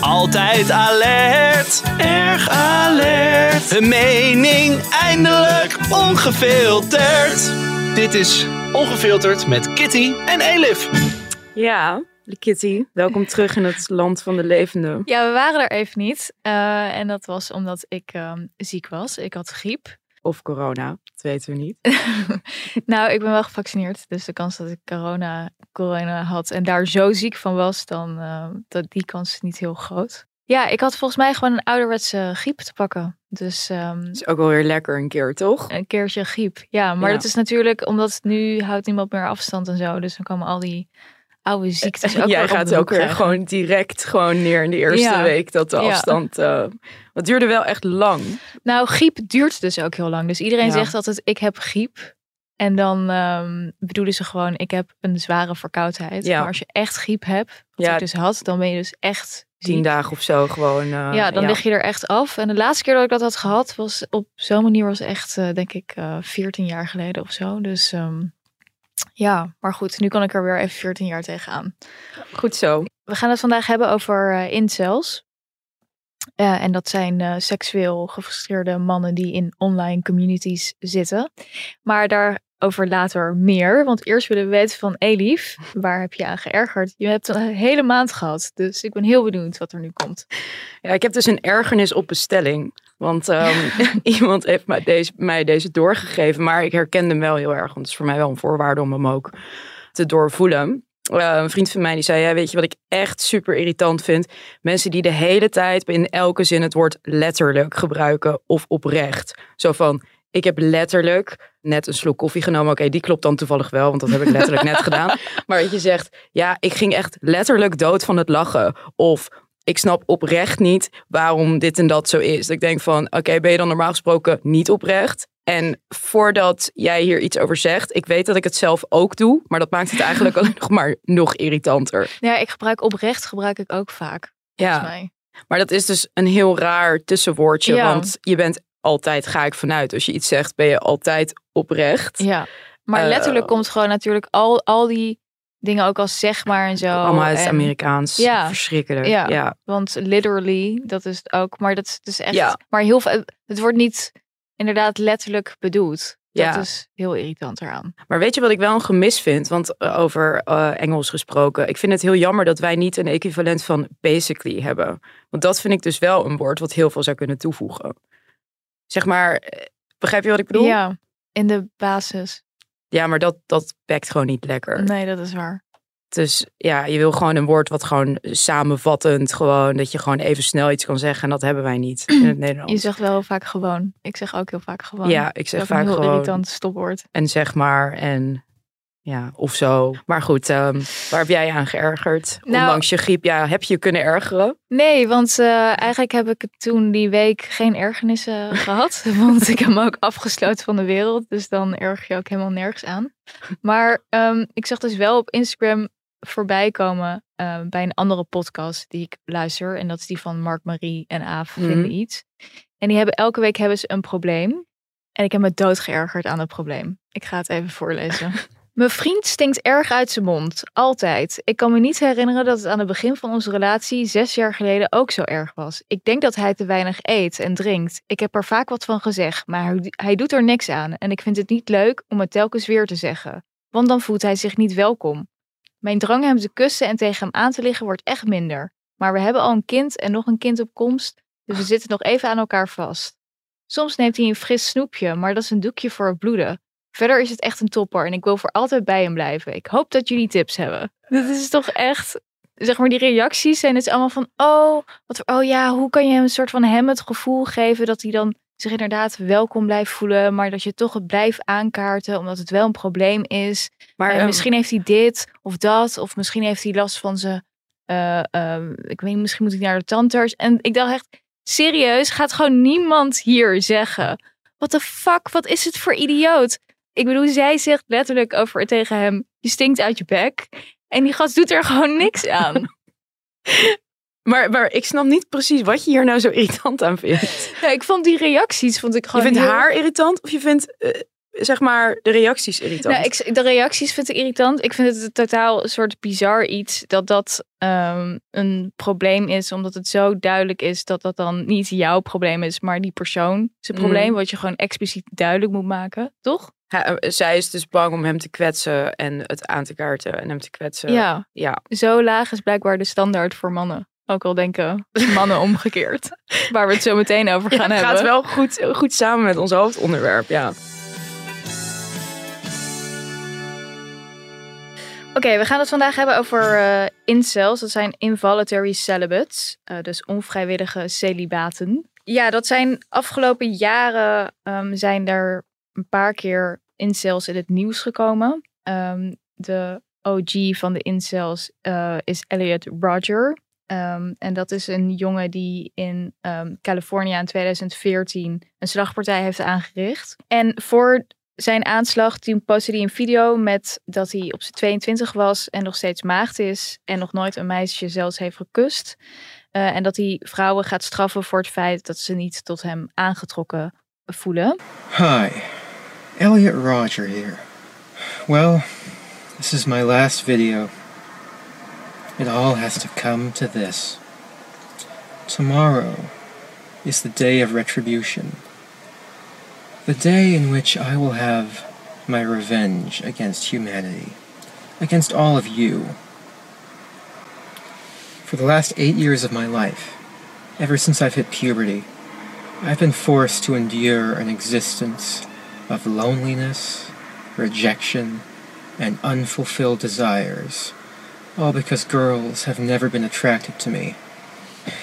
Altijd alert, erg alert. Hun mening eindelijk ongefilterd. Dit is Ongefilterd met Kitty en Elif. Ja, Kitty, welkom terug in het land van de levenden. Ja, we waren er even niet. Uh, en dat was omdat ik um, ziek was. Ik had griep. Of corona, dat weten we niet. nou, ik ben wel gevaccineerd. Dus de kans dat ik corona, corona had en daar zo ziek van was, dan uh, dat, die kans is niet heel groot. Ja, ik had volgens mij gewoon een ouderwetse griep te pakken. Dus um, is ook wel weer lekker een keer, toch? Een keertje griep. Ja, maar ja. dat is natuurlijk omdat nu houdt niemand meer afstand en zo. Dus dan komen al die oude ziektes ook Jij gaat ook weer gewoon direct gewoon neer in de eerste ja. week dat de afstand. Uh, het duurde wel echt lang. Nou, griep duurt dus ook heel lang. Dus iedereen zegt altijd: ik heb griep. En dan um, bedoelen ze gewoon: ik heb een zware verkoudheid. Maar als je echt griep hebt, wat ik dus had, dan ben je dus echt tien dagen of zo gewoon. Uh, ja, dan lig je er echt af. En de laatste keer dat ik dat had gehad, was op zo'n manier was echt, uh, denk ik, uh, 14 jaar geleden of zo. Dus um, ja, maar goed, nu kan ik er weer even 14 jaar tegenaan. Goed zo. We gaan het vandaag hebben over uh, incels. en dat zijn seksueel gefrustreerde mannen die in online communities zitten. Maar daar over later meer. Want eerst willen we weten van Elif, waar heb je aan geërgerd? Je hebt een hele maand gehad, dus ik ben heel benieuwd wat er nu komt. Ja, ik heb dus een ergernis op bestelling. Want um, iemand heeft mij deze, mij deze doorgegeven, maar ik herkende hem wel heel erg. Want het is voor mij wel een voorwaarde om hem ook te doorvoelen. Uh, een vriend van mij die zei, ja, weet je wat ik echt super irritant vind? Mensen die de hele tijd in elke zin het woord letterlijk gebruiken of oprecht. Zo van, ik heb letterlijk net een slok koffie genomen. Oké, die klopt dan toevallig wel, want dat heb ik letterlijk net gedaan. Maar dat je zegt, ja, ik ging echt letterlijk dood van het lachen. Of ik snap oprecht niet waarom dit en dat zo is. Ik denk van, oké, ben je dan normaal gesproken niet oprecht? En voordat jij hier iets over zegt, ik weet dat ik het zelf ook doe, maar dat maakt het eigenlijk alleen nog maar nog irritanter. Ja, ik gebruik oprecht, gebruik ik ook vaak. Ja, mij. maar dat is dus een heel raar tussenwoordje, ja. want je bent altijd ga ik vanuit. Als je iets zegt, ben je altijd oprecht. Ja, maar uh, letterlijk komt gewoon natuurlijk al, al die dingen ook als zeg maar en zo. Allemaal uit het Amerikaans. Ja, verschrikkelijk. Ja, ja, want literally, dat is het ook. Maar dat is dus echt. Ja. Maar heel veel, het wordt niet inderdaad letterlijk bedoeld. Dat ja. is heel irritant eraan. Maar weet je wat ik wel een gemis vind? Want uh, over uh, Engels gesproken. Ik vind het heel jammer dat wij niet een equivalent van basically hebben. Want dat vind ik dus wel een woord wat heel veel zou kunnen toevoegen. Zeg maar, eh, begrijp je wat ik bedoel? Ja, in de basis. Ja, maar dat, dat pakt gewoon niet lekker. Nee, dat is waar. Dus ja, je wil gewoon een woord wat gewoon samenvattend, gewoon dat je gewoon even snel iets kan zeggen. En dat hebben wij niet in het Nederlands. Je zegt wel vaak gewoon. Ik zeg ook heel vaak gewoon. Ja, ik zeg dat vaak een heel gewoon. irritant stopwoord. En zeg maar en ja, of zo. Maar goed, um, waar heb jij aan geërgerd? Nou, Ondanks je griep, ja, heb je je kunnen ergeren? Nee, want uh, eigenlijk heb ik toen die week geen ergernissen gehad. Want ik heb me ook afgesloten van de wereld. Dus dan erg je ook helemaal nergens aan. Maar um, ik zag dus wel op Instagram voorbij komen uh, bij een andere podcast die ik luister. En dat is die van Mark Marie en Aaf mm -hmm. vinden iets. En die hebben elke week hebben ze een probleem. En ik heb me dood geërgerd aan het probleem. Ik ga het even voorlezen. Mijn vriend stinkt erg uit zijn mond. Altijd. Ik kan me niet herinneren dat het aan het begin van onze relatie zes jaar geleden ook zo erg was. Ik denk dat hij te weinig eet en drinkt. Ik heb er vaak wat van gezegd, maar hij doet er niks aan. En ik vind het niet leuk om het telkens weer te zeggen. Want dan voelt hij zich niet welkom. Mijn drang hem te kussen en tegen hem aan te liggen wordt echt minder. Maar we hebben al een kind en nog een kind op komst, dus we zitten nog even aan elkaar vast. Soms neemt hij een fris snoepje, maar dat is een doekje voor het bloeden. Verder is het echt een topper en ik wil voor altijd bij hem blijven. Ik hoop dat jullie tips hebben. Dat is toch echt, zeg maar, die reacties zijn het allemaal van, oh, wat, oh ja, hoe kan je hem een soort van hem het gevoel geven dat hij dan zich inderdaad welkom blijft voelen, maar dat je toch het blijft aankaarten omdat het wel een probleem is. Maar uh, misschien heeft hij dit of dat, of misschien heeft hij last van zijn, uh, uh, ik weet niet, misschien moet hij naar de tandarts. En ik dacht echt, serieus, gaat gewoon niemand hier zeggen. What the fuck, wat is het voor idioot? Ik bedoel, zij zegt letterlijk over tegen hem: je stinkt uit je bek. En die gast doet er gewoon niks aan. Maar, maar ik snap niet precies wat je hier nou zo irritant aan vindt. Ja, ik vond die reacties vond ik Je gewoon. vindt heel- haar irritant of je vindt, eh, zeg maar, de reacties irritant? Nou, ik, de reacties vind ik irritant. Ik vind het een totaal een soort bizar iets dat dat ehm, een probleem is, omdat het zo duidelijk is dat dat dan niet jouw probleem is, maar die persoon zijn Mhm. probleem, wat je gewoon expliciet duidelijk moet maken, toch? Hij- eh, zij is dus bang om hem te kwetsen en het aan te kaarten en hem te kwetsen. Ja, Ja. zo laag is blijkbaar de standaard voor mannen. Ook al denken mannen omgekeerd. Waar we het zo meteen over gaan het hebben. gaat wel goed, goed samen met ons hoofdonderwerp, ja. Oké, we gaan het vandaag hebben over eh, incels. Dat zijn involuntary celibates, eh, dus onvrijwillige celibaten. Ja, dat zijn afgelopen jaren ehm, zijn er een paar keer incels in het nieuws gekomen. Ehm, de OG van de incels eh, is Elliot Roger. Ehm, en dat is een jongen die in ehm Californië in 2014 een slagpartij heeft aangericht. En voor zijn aanslag, toen postte hij een video met dat hij op zijn 22 was en nog steeds maagd is en nog nooit een meisje zelfs heeft gekust. Eh, en dat hij vrouwen gaat straffen voor het feit dat ze niet tot hem aangetrokken voelen. Hi, Elliot Roger here. Well, this is my last video. It all has to come to this. Tomorrow is the day of retribution. The day in which I will have my revenge against humanity, against all of you. For the last eight years of my life, ever since I've hit puberty, I've been forced to endure an existence of loneliness, rejection, and unfulfilled desires, all because girls have never been attracted to me.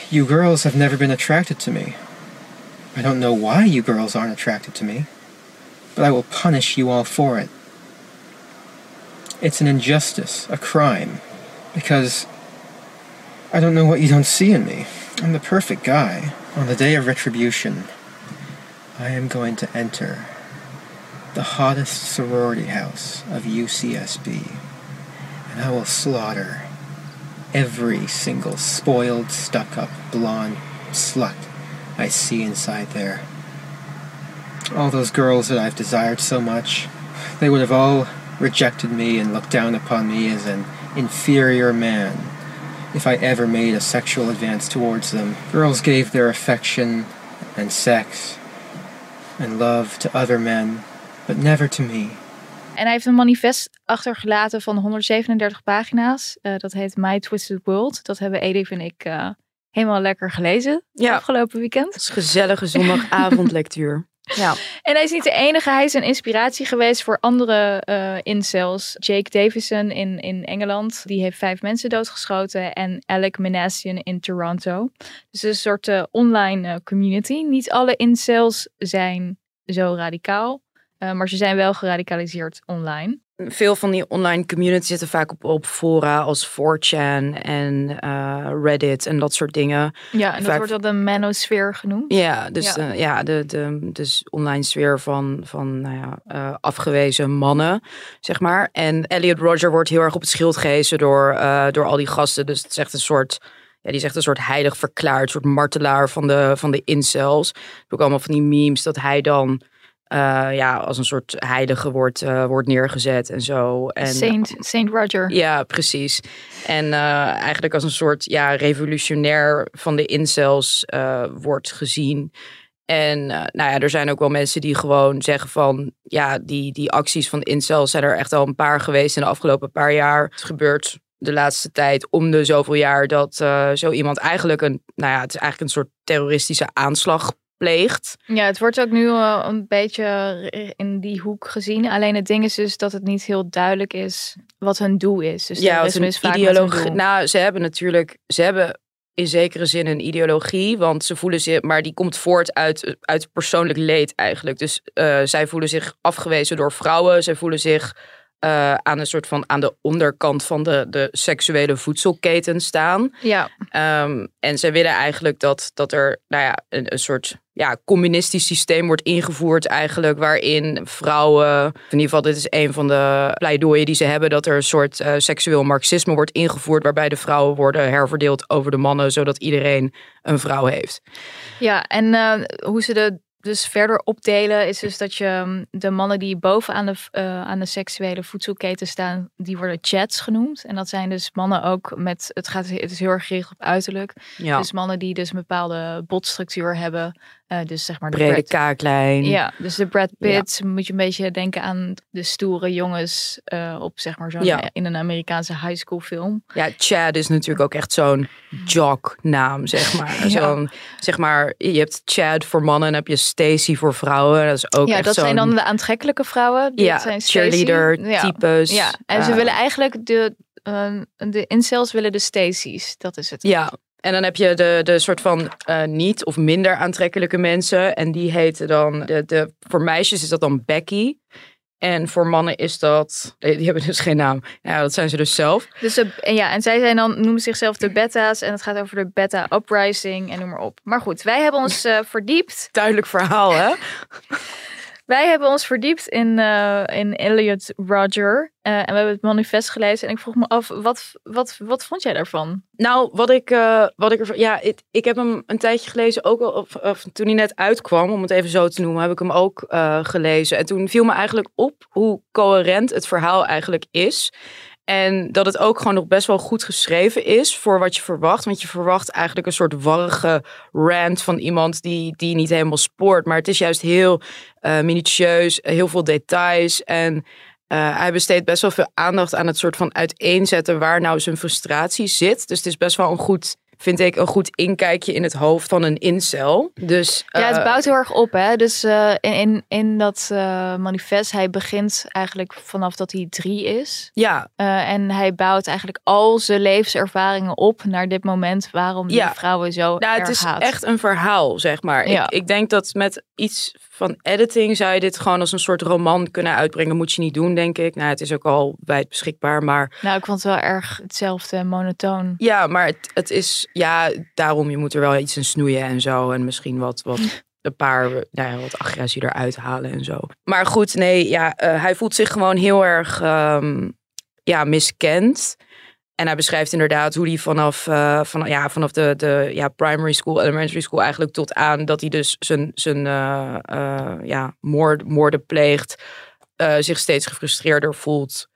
You girls have never been attracted to me. I don't know why you girls aren't attracted to me, but I will punish you all for it. It's an injustice, a crime, because I don't know what you don't see in me. I'm the perfect guy. On the day of retribution, I am going to enter the hottest sorority house of UCSB, and I will slaughter every single spoiled, stuck up, blonde slut I see inside there. All those girls that I've desired so much, they would have all rejected me and looked down upon me as an inferior man if I ever made a sexual advance towards them. Girls gave their affection and sex and love to other men, but never to me. En hij heeft een manifest achtergelaten van 137 pagina's. Eh, dat heet My Twisted World. Dat hebben Edith en ik eh, helemaal lekker gelezen Ja. afgelopen weekend. Het is gezellige zondagavondlectuur. Ja. En hij is niet de enige. Hij is een inspiratie geweest voor andere eh incels. Jake Davison in, in Engeland. Die heeft vijf mensen doodgeschoten. En Alec Minassian in Toronto. Dus het is een soort online eh, community. Niet alle incels zijn zo radicaal. Eh, maar ze zijn wel geradicaliseerd online. Veel van die online communities zitten vaak op, op fora als 4chan en eh, Reddit en dat soort dingen. Ja, en dat Vaak- wordt wel de manosfeer genoemd. Ja, dus Ja. ja, ja de, de dus online sfeer van, van nou ja, eh, afgewezen mannen, zeg maar. En Elliot Roger wordt heel erg op het schild gehezen door, eh, door al die gasten. Dus het is echt een soort, ja, die is echt een soort heilig verklaard, een soort martelaar van de, van de incels. Ook allemaal van die memes dat hij dan eh, ja, als een soort heilige wordt, eh, wordt neergezet en zo. En, Saint, Saint Roger. ja, precies. En eh, eigenlijk als een soort ja, revolutionair van de incels wordt gezien. En nou ja, er zijn ook wel mensen die gewoon zeggen van... ja, die, die acties van de incels zijn er echt al een paar geweest in de afgelopen paar jaar. Het gebeurt de laatste tijd om de zoveel jaar dat zo iemand eigenlijk een... nou ja, het is eigenlijk een soort terroristische aanslag pleegt. Ja, het wordt ook nu eh, een beetje in die hoek gezien. Alleen het ding is dus dat het niet heel duidelijk is wat hun doel is. Dus ja, wat een is hun ideologie. Nou, ze hebben natuurlijk, ze hebben in zekere zin een ideologie, want ze voelen zich, maar die komt voort uit, uit persoonlijk leed eigenlijk. Dus eh, zij voelen zich afgewezen door vrouwen, zij voelen zich eh, aan een soort van aan de onderkant van de, de seksuele voedselketen staan. Ja, Ehm, en zij willen eigenlijk dat, dat er nou ja, een, een soort ja, communistisch systeem wordt ingevoerd eigenlijk waarin vrouwen, in ieder geval dit is een van de pleidooien die ze hebben, dat er een soort eh, seksueel marxisme wordt ingevoerd waarbij de vrouwen worden herverdeeld over de mannen, zodat iedereen een vrouw heeft. ja. en eh, hoe ze de dus verder opdelen is dus dat je mm, de mannen die bovenaan de, eh, aan de seksuele voedselketen staan, die worden chats genoemd. En dat zijn dus mannen ook met, het, gaat, het is heel erg gericht op uiterlijk. Ja, Dus mannen die dus een bepaalde botstructuur hebben. Eh, dus zeg maar de brede Brad- kaaklijn. Ja, dus de Brad Pitt moet je een beetje denken aan de stoere jongens eh, op zeg maar zo'n Ja. in een Amerikaanse high school film. Ja, Chad is natuurlijk ook echt zo'n jock-naam, zeg maar. Ja. Zo'n, zeg maar, je hebt Chad voor mannen en heb je Stacy voor vrouwen. Dat is ook ja, echt dat zijn dan de aantrekkelijke vrouwen. Die ja, zijn Stacey. cheerleader types. Ja, en ze willen eigenlijk de, eh, de incels willen de Stacy's. Dat is het. Ja, en dan heb je de, de soort van eh, niet of minder aantrekkelijke mensen. En die heten dan, de, de, voor meisjes is dat dan Becky. En voor mannen is dat, die die hebben dus geen naam. Ja, dat zijn ze dus zelf. Dus de, en ja, en zij zijn dan, noemen zichzelf de beta's. En het gaat over de beta uprising en noem maar op. Maar goed, wij hebben ons eh, verdiept. Duidelijk verhaal, hè? Wij hebben ons verdiept in, eh, in Elliot Roger. Eh, en we hebben het manifest gelezen. En ik vroeg me af, wat, wat, wat vond jij daarvan? Nou, wat ik, eh, wat ik ervan. Ja, ik, heb hem een tijdje gelezen, ook of, of toen hij net uitkwam, om het even zo te noemen, heb ik hem ook gelezen. En toen viel me eigenlijk op hoe coherent het verhaal eigenlijk is. En dat het ook gewoon nog best wel goed geschreven is voor wat je verwacht. Want je verwacht eigenlijk een soort warrige rant van iemand die, die niet helemaal spoort. Maar het is juist heel eh, minutieus, heel veel details. En eh, hij besteedt best wel veel aandacht aan het soort van uiteenzetten waar nou zijn frustratie zit. Dus het is best wel een goed, vind ik, een goed inkijkje in het hoofd van een incel. Dus Ja, het eh, bouwt heel erg op. Hè? Dus eh, in, in, in dat eh, manifest, hij begint eigenlijk vanaf dat hij drie is. ja, en hij bouwt eigenlijk al zijn levenservaringen op naar dit moment waarom die Ja. vrouwen zo nou, het erg is haat. echt een verhaal, zeg maar. Ja. Ik, ik denk dat met iets van editing zou je dit gewoon als een soort roman kunnen uitbrengen. Moet je niet doen, denk ik. Nou, het is ook al wijd beschikbaar, maar Nou, ik vond het wel erg hetzelfde, monotoon. Ja, maar het, het is, ja, daarom, je moet er wel iets in snoeien en zo. En misschien wat, wat een paar, nou ja, wat agressie eruit halen en zo. Maar goed, nee, ja, eh, hij voelt zich gewoon heel erg, ehm, ja, miskend. En hij beschrijft inderdaad hoe hij vanaf, eh, van, ja, vanaf de, de ja, primary school, elementary school eigenlijk tot aan dat hij dus zijn, zijn eh, eh, ja, moord, moorden pleegt, zich steeds gefrustreerder voelt.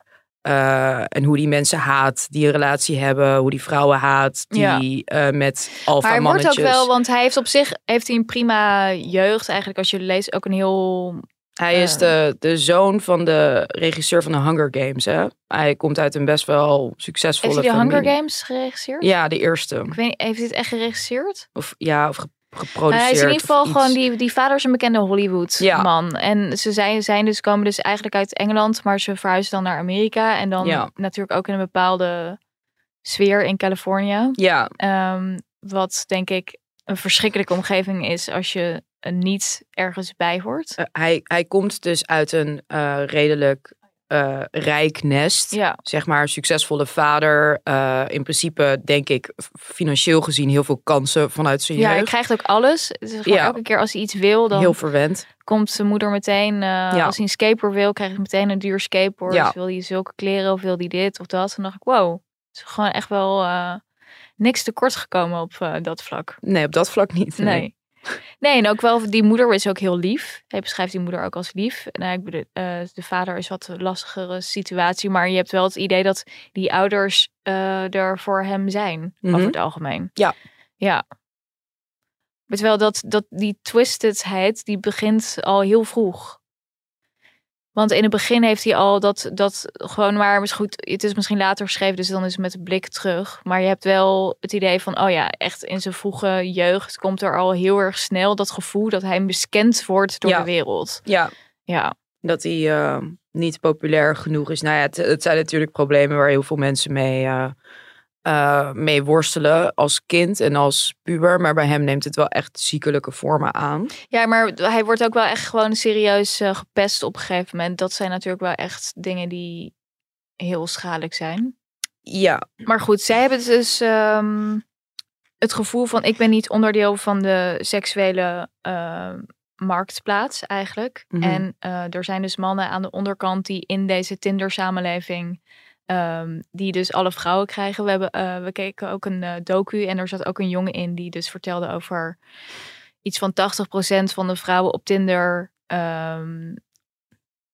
En hoe die mensen haat, die een relatie hebben, hoe die vrouwen haat, die eh, met alfa Maar hij wordt mannetjes. ook wel, want hij heeft op zich heeft hij een prima jeugd. Eigenlijk als je leest ook een heel... Hij is de, de zoon van de regisseur van de Hunger Games. Hè? Hij komt uit een best wel succesvolle Heeft hij de familie. Hunger Games geregisseerd? Ja, de eerste. Ik weet niet, heeft hij het echt geregisseerd? Of ja, of ge- Nou, geproduceerd. hij is in ieder geval gewoon, die, die vader is een bekende Hollywood Ja. man. En ze zijn, zijn dus, komen dus eigenlijk uit Engeland, maar ze verhuizen dan naar Amerika. En dan Ja. natuurlijk ook in een bepaalde sfeer in Californië. Ja, Ehm, wat denk ik een verschrikkelijke omgeving is als je niet ergens bij hoort. eh, hij, hij komt dus uit een eh, redelijk eh, rijk nest. Ja, Zeg maar, succesvolle vader. eh, in principe, denk ik, financieel gezien heel veel kansen vanuit zijn ja hij jeugd. krijgt ook alles. Ja. Elke keer als hij iets wil, dan Heel verwend. komt zijn moeder meteen. eh, Ja. Als hij een skateboard wil, krijgt hij meteen een duur skateboard. Ja. Wil hij zulke kleren of wil hij dit of dat? En dan dacht ik, wow, het is gewoon echt wel eh, niks tekort gekomen op eh, dat vlak. Nee, op dat vlak niet. Nee. Nee, en ook wel, die moeder is ook heel lief. Hij beschrijft die moeder ook als lief. Nou, ik bedoel, eh, de vader is wat een lastigere situatie, maar je hebt wel het idee dat die ouders eh, er voor hem zijn, Mhm. over het algemeen. Ja. Ja. Maar terwijl dat, dat die twistedheid, die begint al heel vroeg. Want in het begin heeft hij al dat, dat gewoon maar, misschien goed, het is misschien later geschreven, dus dan is het met de blik terug. Maar je hebt wel het idee van, oh ja, echt in zijn vroege jeugd komt er al heel erg snel dat gevoel dat hij miskend wordt door Ja. de wereld. Ja, Ja, dat hij eh, niet populair genoeg is. Nou ja, het, het zijn natuurlijk problemen waar heel veel mensen mee, eh, eh, mee worstelen als kind en als puber. Maar bij hem neemt het wel echt ziekelijke vormen aan. ja maar hij wordt ook wel echt gewoon serieus eh, gepest op een gegeven moment. Dat zijn natuurlijk wel echt dingen die heel schadelijk zijn. Ja, Maar goed, zij hebben dus ehm, het gevoel van ik ben niet onderdeel van de seksuele ehm, marktplaats eigenlijk. Mhm. En eh, er zijn dus mannen aan de onderkant die in deze Tinder-samenleving, ehm, die dus alle vrouwen krijgen. We, hebben, eh, we keken ook een eh, docu en er zat ook een jongen in die dus vertelde over iets van 80% van de vrouwen op Tinder. ehm,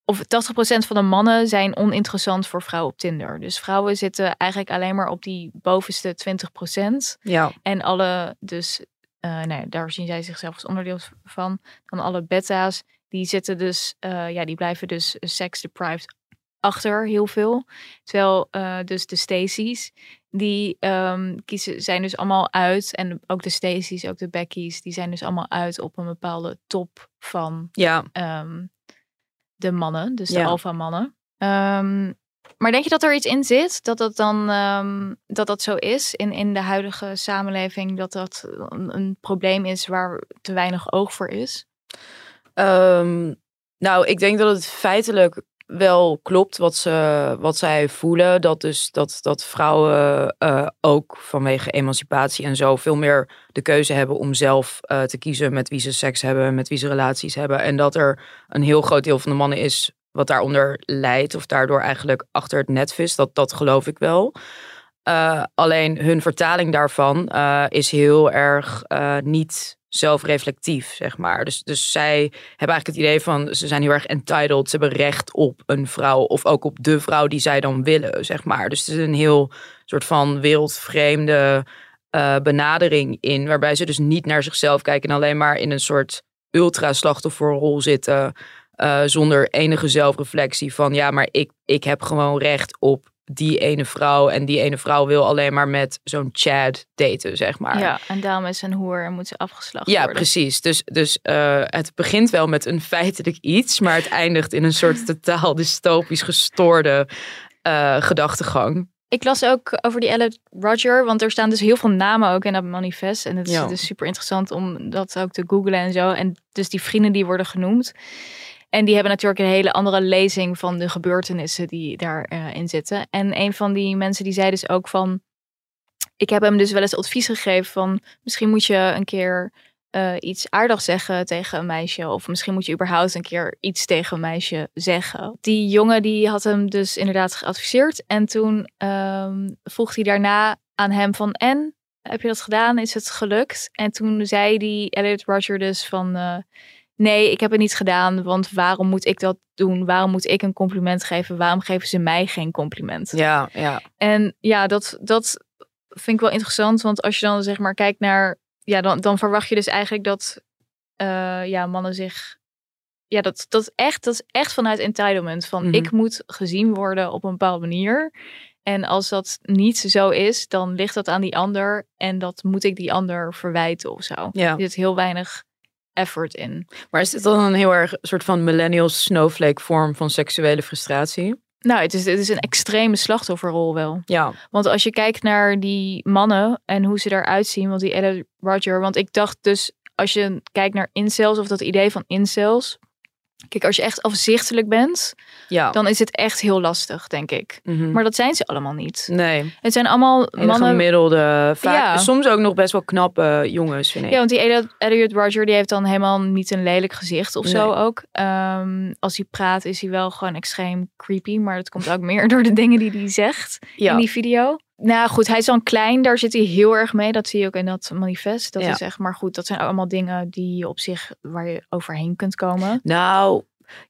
of 80% van de mannen zijn oninteressant voor vrouwen op Tinder. Dus vrouwen zitten eigenlijk alleen maar op die bovenste 20%. ja, En alle, dus eh, nou ja, daar zien zij zichzelf als onderdeel van. Dan alle beta's, die zitten dus, ja, die blijven dus sex deprived achter heel veel. Terwijl eh, dus de Stacy's, die ehm, kiezen, zijn dus allemaal uit. En ook de Stacy's, ook de Becky's, die zijn dus allemaal uit op een bepaalde top van ja. ehm, de mannen, dus de Ja. alpha mannen. Ehm, maar denk je dat er iets in zit dat dat dan dat dat zo is in, in de huidige samenleving dat dat een, een probleem is waar te weinig oog voor is? Ehm, nou, ik denk dat het feitelijk wel klopt wat, ze, wat zij voelen. Dat dus dat, dat vrouwen eh, ook vanwege emancipatie en zo veel meer de keuze hebben om zelf eh, te kiezen met wie ze seks hebben, met wie ze relaties hebben. En dat er een heel groot deel van de mannen is wat daaronder leidt of daardoor eigenlijk achter het net vist. Dat, dat geloof ik wel. Eh, alleen hun vertaling daarvan is heel erg niet zelfreflectief, zeg maar. Dus, dus zij hebben eigenlijk het idee van ze zijn heel erg entitled. Ze hebben recht op een vrouw of ook op de vrouw die zij dan willen, zeg maar. Dus het is een heel soort van wereldvreemde eh, benadering in, waarbij ze dus niet naar zichzelf kijken en alleen maar in een soort ultra-slachtofferrol zitten. eh, zonder enige zelfreflectie van ja, maar ik, ik heb gewoon recht op die ene vrouw. En die ene vrouw wil alleen maar met zo'n Chad daten, zeg maar. Ja, en daarom is een hoer en moet ze afgeslacht Ja, worden. precies. Dus, dus eh, het begint wel met een feitelijk iets, maar het eindigt in een soort totaal dystopisch gestoorde eh, gedachtegang. Ik las ook over die Ellen Roger, want er staan dus heel veel namen ook in dat manifest. En het is Ja. dus super interessant om dat ook te googlen en zo. En dus die vrienden die worden genoemd. En die hebben natuurlijk een hele andere lezing van de gebeurtenissen die daarin in zitten. En een van die mensen die zei dus ook van... Ik heb hem dus wel eens advies gegeven van... Misschien moet je een keer eh, iets aardigs zeggen tegen een meisje. Of misschien moet je überhaupt een keer iets tegen een meisje zeggen. Die jongen die had hem dus inderdaad geadviseerd. En toen ehm, vroeg hij daarna aan hem van... En, heb je dat gedaan? Is het gelukt? En toen zei die Elliot Roger dus van... eh, nee, ik heb het niet gedaan. Want waarom moet ik dat doen? Waarom moet ik een compliment geven? Waarom geven ze mij geen compliment? Ja, ja. En ja, dat, dat vind ik wel interessant. Want als je dan zeg maar kijkt naar... Ja, dan, dan verwacht je dus eigenlijk dat eh, ja, mannen zich... Ja, dat, dat, is echt, dat is echt vanuit entitlement. Van Mhm. ik moet gezien worden op een bepaalde manier. En als dat niet zo is, dan ligt dat aan die ander. En dat moet ik die ander verwijten of zo. ja. Er zit heel weinig effort in. Maar is dit dan een heel erg soort van millennial snowflake vorm van seksuele frustratie? Nou, het is, het is een extreme slachtofferrol wel. Ja, Want als je kijkt naar die mannen en hoe ze eruit zien, want die Ellen Roger, want ik dacht dus, als je kijkt naar incels of dat idee van incels, kijk, als je echt afzichtelijk bent, ja. dan is het echt heel lastig, denk ik. Mhm. Maar dat zijn ze allemaal niet. nee, Het zijn allemaal hele mannen. gemiddelde, vaak, Ja. soms ook nog best wel knappe jongens, vind ik. Ja, want die Elliot, Roger die heeft dan helemaal niet een lelijk gezicht of zo ook. Ehm, als hij praat is hij wel gewoon extreem creepy, maar dat komt ook meer door de dingen die hij zegt. ja. in die video. Nou goed, hij is dan klein, daar zit hij heel erg mee. Dat zie je ook in dat manifest. Dat Ja. is echt, maar goed, dat zijn allemaal dingen die je op zich, waar je overheen kunt komen. Nou,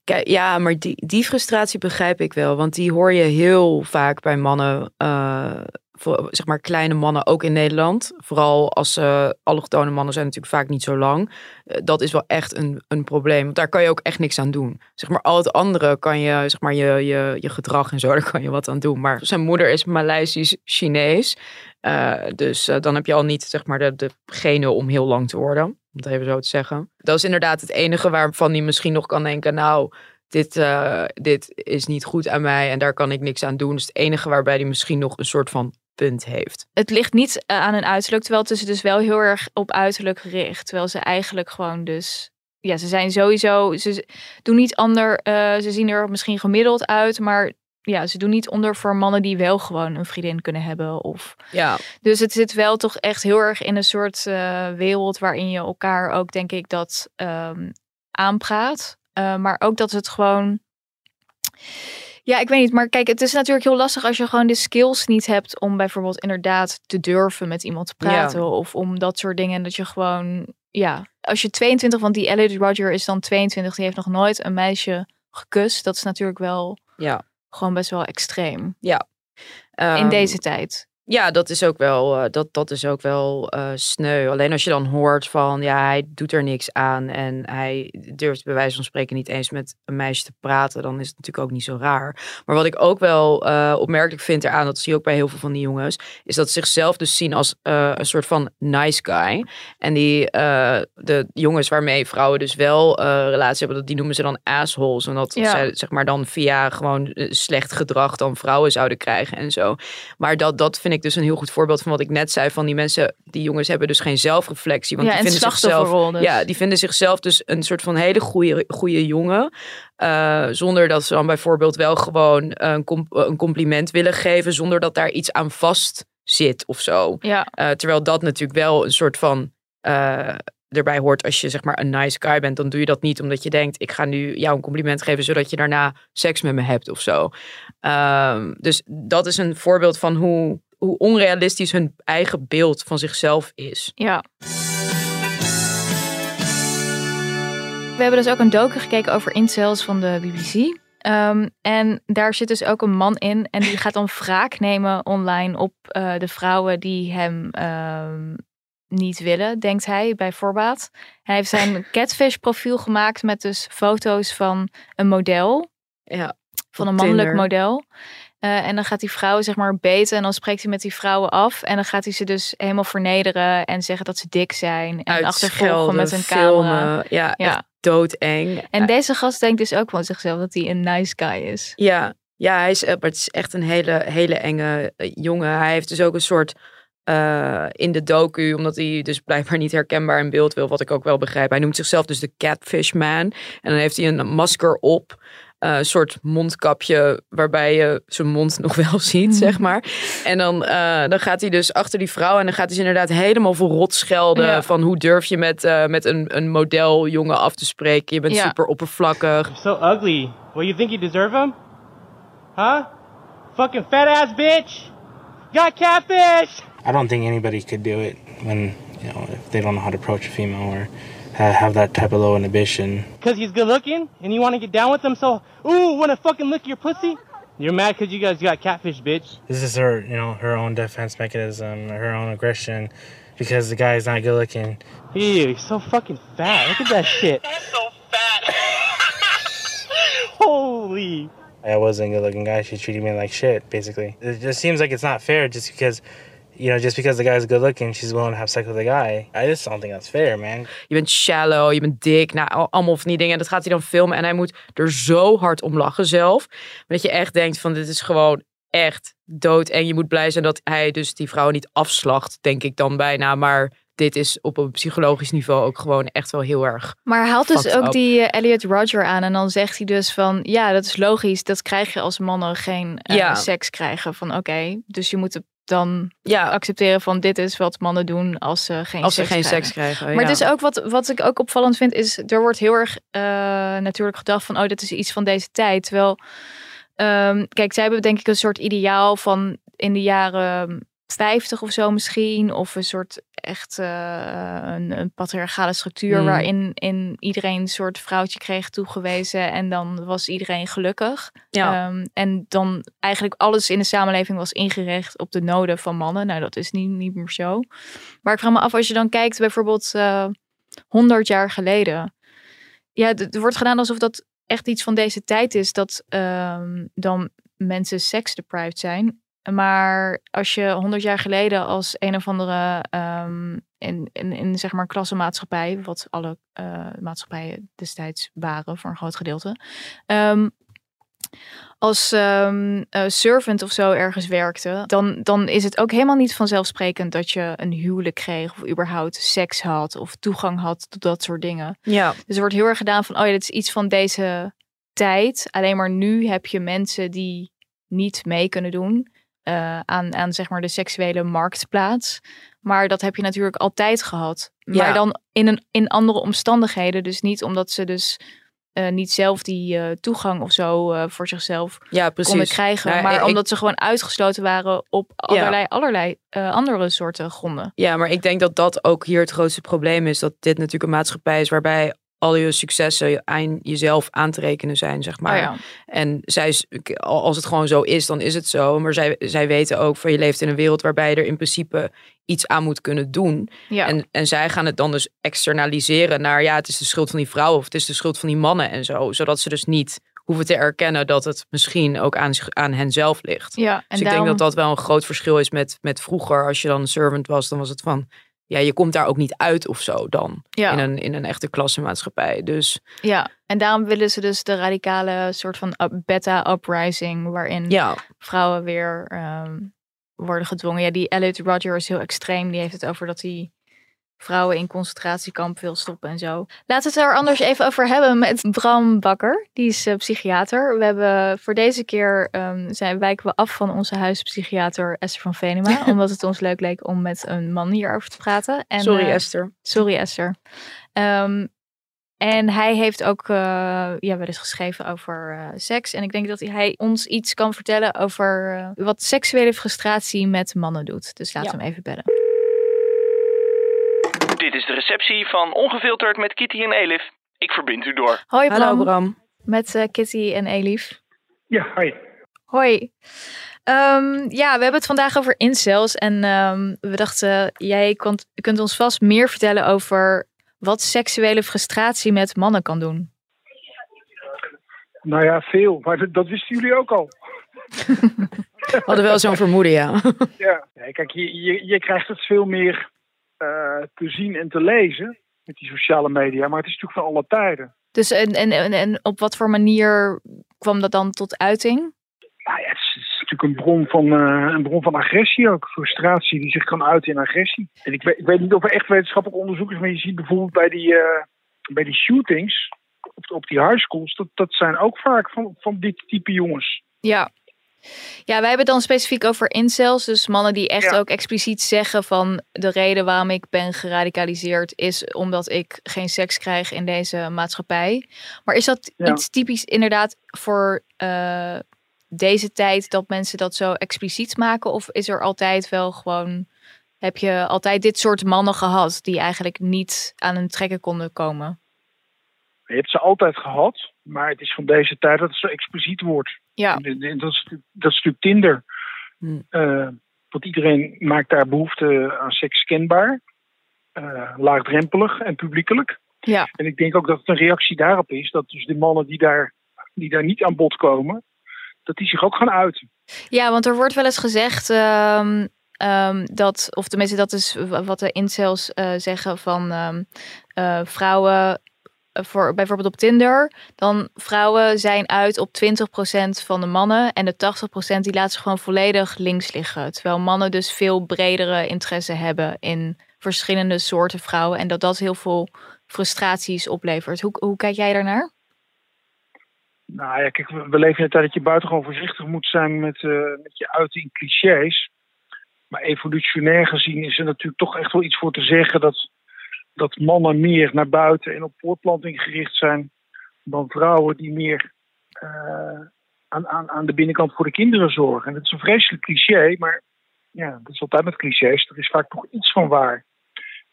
kijk, ja, maar die, die frustratie begrijp ik wel. Want die hoor je heel vaak bij mannen, eh, voor, zeg maar kleine mannen, ook in Nederland. Vooral als ze allochtone mannen zijn natuurlijk vaak niet zo lang. Eh, dat is wel echt een, een probleem. Daar kan je ook echt niks aan doen. Zeg maar, al het andere kan je, zeg maar, je, je, je gedrag en zo, daar kan je wat aan doen. Maar zijn moeder is Maleisisch-Chinees. Eh, dus dan heb je al niet, zeg maar, de, de genen om heel lang te worden. Om het even zo te zeggen. Dat is inderdaad het enige waarvan hij misschien nog kan denken, nou, dit, dit is niet goed aan mij en daar kan ik niks aan doen. Dus het enige waarbij hij misschien nog een soort van punt heeft. Het ligt niet eh, aan hun uiterlijk, terwijl het is dus wel heel erg op uiterlijk gericht. Terwijl ze eigenlijk gewoon dus, ja, ze zijn sowieso, ze doen niet ander, eh, ze zien er misschien gemiddeld uit, maar ja, ze doen niet onder voor mannen die wel gewoon een vriendin kunnen hebben. Of... Ja, Dus het zit wel toch echt heel erg in een soort eh, wereld waarin je elkaar ook, denk ik, dat ehm, aanpraat. Maar ook dat het gewoon. Ja, ik weet niet. Maar kijk, het is natuurlijk heel lastig als je gewoon de skills niet hebt om bijvoorbeeld inderdaad te durven met iemand te praten. Of om dat soort dingen. Dat je gewoon, ja, als je 22, want die Elliot Roger is dan 22, die heeft nog nooit een meisje gekust. Dat is natuurlijk wel ja. gewoon best wel extreem in Ehm, deze tijd. Ja, dat is ook wel, eh, dat, dat is ook wel eh, sneu. Alleen als je dan hoort van, ja, hij doet er niks aan en hij durft bij wijze van spreken niet eens met een meisje te praten, dan is het natuurlijk ook niet zo raar. Maar wat ik ook wel eh, opmerkelijk vind eraan, dat zie je ook bij heel veel van die jongens, is dat ze zichzelf dus zien als een soort van nice guy. En die, de jongens waarmee vrouwen dus wel relatie hebben, dat- die noemen ze dan assholes. Omdat Ja. zij zeg maar dan via gewoon slecht gedrag dan vrouwen zouden krijgen en zo. Maar dat, dat vind ik dus een heel goed voorbeeld van wat ik net zei. Van die mensen, die jongens hebben dus geen zelfreflectie. Want ja, die en vinden zichzelf. dus. Ja, die vinden zichzelf dus een soort van hele goede, goede jongen. Eh, zonder dat ze dan bijvoorbeeld wel gewoon een, com- een compliment willen geven. Zonder dat daar iets aan vast zit of zo. ja. Eh, terwijl dat natuurlijk wel een soort van eh, erbij hoort als je zeg maar een nice guy bent. Dan doe je dat niet omdat je denkt, ik ga nu jou een compliment geven zodat je daarna seks met me hebt of zo. Ehm, dus dat is een voorbeeld van hoe, hoe onrealistisch hun eigen beeld van zichzelf is. Ja. We hebben dus ook een docu gekeken over incels van de BBC. Ehm, en daar zit dus ook een man in. En die gaat dan wraak nemen online op eh, de vrouwen die hem ehm, niet willen, denkt hij bij voorbaat. Hij heeft zijn catfish profiel gemaakt met dus foto's van een model. Ja, Van een mannelijk Tinder. model. Eh, en dan gaat die vrouwen zeg maar beten en dan spreekt hij met die vrouwen af. En dan gaat hij ze dus helemaal vernederen en zeggen dat ze dik zijn. En achtervolgen met een camera. filmen. Ja, Ja. echt doodeng. En deze gast denkt dus ook van zichzelf dat hij een nice guy is. Ja, ja hij is, eh, maar het is echt een hele, hele enge eh, jongen. Hij heeft dus ook een soort in de docu, omdat hij dus blijkbaar niet herkenbaar in beeld wil, wat ik ook wel begrijp. Hij noemt zichzelf dus de Catfish Man. En dan heeft hij een masker op. eh, Een soort mondkapje waarbij je zijn mond nog wel ziet, zeg maar. En dan, eh, dan gaat hij dus achter die vrouw en dan gaat hij ze inderdaad helemaal voor rot schelden. Ja. Van hoe durf je met, eh, met een, een modeljongen af te spreken? Je bent Ja. super oppervlakkig. So ugly. Well, you think you deserve him? Huh? Fucking fat ass bitch! Got catfish! I don't think anybody could do it when you know if they don't know how to approach a female or have that type of low inhibition. Cause he's good looking and you wanna get down with him, so, ooh, wanna fucking lick your pussy? You're mad cause you guys got catfish, bitch. This is her, you know, her own defense mechanism, her own aggression, because the guy's not good looking. Ew, he's so fucking fat. Look at that shit. so fat. Holy. I wasn't a good looking guy. She treated me like shit, basically. It just seems like it's not fair just because, you know, just because the guy's good looking, she's willing to have sex with the guy. I just don't think that's fair, man. je bent shallow, je bent dik, nou, al- allemaal van die dingen. En dat gaat hij dan filmen en hij moet er zo hard om lachen zelf. Dat je echt denkt van dit is gewoon echt dood. En je moet blij zijn dat hij dus die vrouw niet afslacht, denk ik dan bijna. Maar dit is op een psychologisch niveau ook gewoon echt wel heel erg. Maar hij haalt dus ook up. die eh, Elliot Roger aan. En dan zegt hij dus van, ja, dat is logisch. Dat krijg je als mannen geen eh, Ja. seks krijgen. Van oké, dus je moet het dan Ja, accepteren van dit is wat mannen doen als ze geen als ze seks geen krijgen. seks krijgen. Maar ja. het is ook wat, wat ik ook opvallend vind, is er wordt heel erg eh, natuurlijk gedacht van, oh, dit is iets van deze tijd. Terwijl, ehm, kijk, zij hebben denk ik een soort ideaal van in de jaren 50 of zo misschien, of een soort echt eh, een, een patriarchale structuur Mm. waarin in iedereen een soort vrouwtje kreeg toegewezen en dan was iedereen gelukkig. Ja. Ehm, en dan eigenlijk alles in de samenleving was ingericht op de noden van mannen. Nou, dat is niet, niet meer zo. Maar ik vraag me af, als je dan kijkt bijvoorbeeld eh 100 jaar geleden. Ja, er wordt gedaan alsof dat echt iets van deze tijd is. Dat ehm, dan mensen seksdeprived zijn. Maar als je 100 jaar geleden als een of andere ehm, in, in, in zeg maar klassenmaatschappij, wat alle eh, maatschappijen destijds waren voor een groot gedeelte, ehm, als ehm, eh, servant of zo ergens werkte, dan, dan is het ook helemaal niet vanzelfsprekend dat je een huwelijk kreeg of überhaupt seks had of toegang had tot dat soort dingen. ja. Dus er wordt heel erg gedaan van, oh ja, dit is iets van deze tijd. Alleen maar nu heb je mensen die niet mee kunnen doen eh, aan, aan zeg maar de seksuele marktplaats. Maar dat heb je natuurlijk altijd gehad. Maar Ja. dan in, een, in andere omstandigheden. Dus niet omdat ze dus eh, niet zelf die eh, toegang of zo voor zichzelf Ja, konden krijgen. Nou, maar ik- omdat ze gewoon uitgesloten waren op allerlei, allerlei andere soorten gronden. Ja, maar ik denk dat dat ook hier het grootste probleem is. Dat dit natuurlijk een maatschappij is waarbij al je successen aan jezelf aan te rekenen zijn, zeg maar. Oh ja. En zij, als het gewoon zo is, dan is het zo. Maar zij, zij weten ook van je leeft in een wereld waarbij je er in principe iets aan moet kunnen doen. Ja. En, en zij gaan het dan dus externaliseren naar ja, het is de schuld van die vrouw of het is de schuld van die mannen en zo. Zodat ze dus niet hoeven te erkennen dat het misschien ook aan, aan hen zelf ligt. ja, en Dus ik daarom, denk dat dat wel een groot verschil is met, met vroeger. Als je dan een servant was, dan was het van... Ja, je komt daar ook niet uit of zo dan. ja, In, een, in een echte klassenmaatschappij. Dus ja, en daarom willen ze dus de radicale soort van up- beta-uprising, waarin ja, vrouwen weer ehm, worden gedwongen. Ja, die Elliot Rodger is heel extreem. Die heeft het over dat hij vrouwen in concentratiekamp wil stoppen en zo. Laten we het er anders even over hebben met Bram Bakker. Die is eh, psychiater. We hebben voor deze keer ehm, zijn, wijken we af van onze huispsychiater Esther van Venema. omdat het ons leuk leek om met een man hierover te praten. En, sorry eh, Esther. Sorry Esther. Ehm, en hij heeft ook eh, ja, wel eens geschreven over seks. En ik denk dat hij ons iets kan vertellen over wat seksuele frustratie met mannen doet. Dus laten we hem even bellen. Dit is de receptie van Ongefilterd met Kitty en Elif. Ik verbind u door. Hoi Bram, Hallo Bram. met eh, Kitty en Elif. Ja, hoi. Hoi. Ehm, ja, we hebben het vandaag over incels. En ehm, we dachten, jij kunt, kunt ons vast meer vertellen over wat seksuele frustratie met mannen kan doen. Nou ja, veel. Maar dat, wisten jullie ook al. We hadden wel zo'n vermoeden, ja. Ja. Nee, kijk, je, je, je krijgt het veel meer te zien en te lezen met die sociale media. Maar het is natuurlijk van alle tijden. Dus en, en, en, en op wat voor manier kwam dat dan tot uiting? Nou ja, het is, het is natuurlijk een bron, van, eh, een bron van agressie ook. Frustratie die zich kan uiten in agressie. En ik weet, ik weet niet of er echt wetenschappelijk onderzoek is. Maar je ziet bijvoorbeeld bij die, eh, bij die shootings op, op die high schools. Dat, dat zijn ook vaak van, van dit type jongens. Ja. Ja, wij hebben het dan specifiek over incels. Dus mannen die echt Ja. ook expliciet zeggen van de reden waarom ik ben geradicaliseerd is omdat ik geen seks krijg in deze maatschappij. Maar is dat Ja. iets typisch inderdaad voor eh, deze tijd dat mensen dat zo expliciet maken? Of is er altijd wel gewoon, heb je altijd dit soort mannen gehad die eigenlijk niet aan hun trekken konden komen? Je hebt ze altijd gehad. Maar het is van deze tijd dat het zo expliciet wordt. Ja, En Dat is, dat is natuurlijk Tinder. Hmm. Eh, want iedereen maakt daar behoefte aan seks kenbaar. Eh, laagdrempelig en publiekelijk. ja, En ik denk ook dat het een reactie daarop is. Dat dus de mannen die daar, die daar niet aan bod komen. Dat die zich ook gaan uiten. Ja, want er wordt wel eens gezegd ehm, ehm, dat, of tenminste dat is wat de incels eh, zeggen van ehm, eh, vrouwen, voor, bijvoorbeeld op Tinder, dan vrouwen zijn uit op 20% van de mannen en de 80% die laten ze gewoon volledig links liggen. Terwijl mannen dus veel bredere interesse hebben in verschillende soorten vrouwen en dat dat heel veel frustraties oplevert. Hoe, hoe kijk jij daarnaar? Nou ja, kijk, we leven in een tijd dat je buitengewoon voorzichtig moet zijn met, eh, met je uiten in clichés. Maar evolutionair gezien is er natuurlijk toch echt wel iets voor te zeggen dat, dat mannen meer naar buiten en op voortplanting gericht zijn dan vrouwen die meer eh, aan, aan, aan de binnenkant voor de kinderen zorgen. En dat is een vreselijk cliché, maar ja, dat is altijd met clichés. Er is vaak toch iets van waar.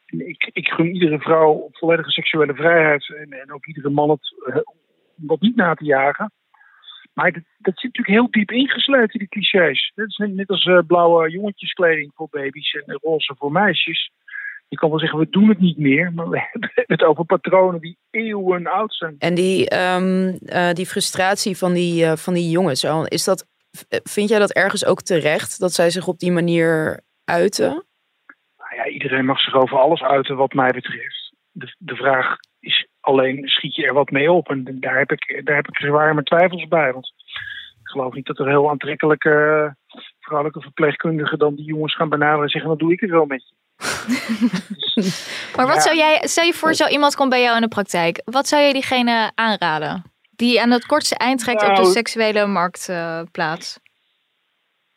Ik, ik gun iedere vrouw volledige seksuele vrijheid en, en ook iedere man het eh, om dat niet na te jagen. Maar dat, dat zit natuurlijk heel diep ingeslepen, die clichés. Dat is net, net als eh, blauwe jongetjeskleding voor baby's en roze voor meisjes. Je kan wel zeggen, we doen het niet meer, maar we hebben het over patronen die eeuwen oud zijn. En die, ehm, eh, die frustratie van die, eh, van die jongens, is dat, v- vind jij dat ergens ook terecht? Dat zij zich op die manier uiten? Nou ja, iedereen mag zich over alles uiten wat mij betreft. De, de vraag is alleen, schiet je er wat mee op? En daar heb ik, daar heb ik zwaar mijn twijfels bij. Want ik geloof niet dat er heel aantrekkelijke eh, vrouwelijke verpleegkundigen dan die jongens gaan benaderen en zeggen, dan doe ik het wel met je. Maar wat Ja. zou jij, stel je voor, zo iemand komt bij jou in de praktijk. Wat zou je diegene aanraden? Die aan het kortste eind trekt op de Nou, seksuele marktplaats.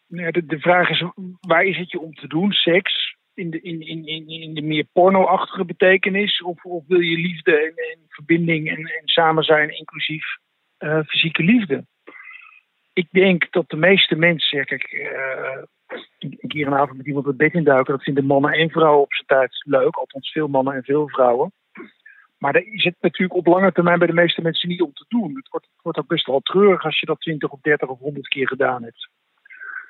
Nou ja, de, de vraag is, waar is het je om te doen? Seks? In de, in, in, in, in de meer porno-achtige betekenis? Of, of wil je liefde en, en verbinding en, en samen zijn, inclusief eh, fysieke liefde? Ik denk dat de meeste mensen, kijk, eh, een keer een avond met iemand het bed induiken, dat vinden mannen en vrouwen op zijn tijd leuk. Althans, veel mannen en veel vrouwen. Maar daar is het natuurlijk op lange termijn bij de meeste mensen niet om te doen. Het wordt, het wordt ook best wel treurig als je dat 20 of 30 of 100 keer gedaan hebt.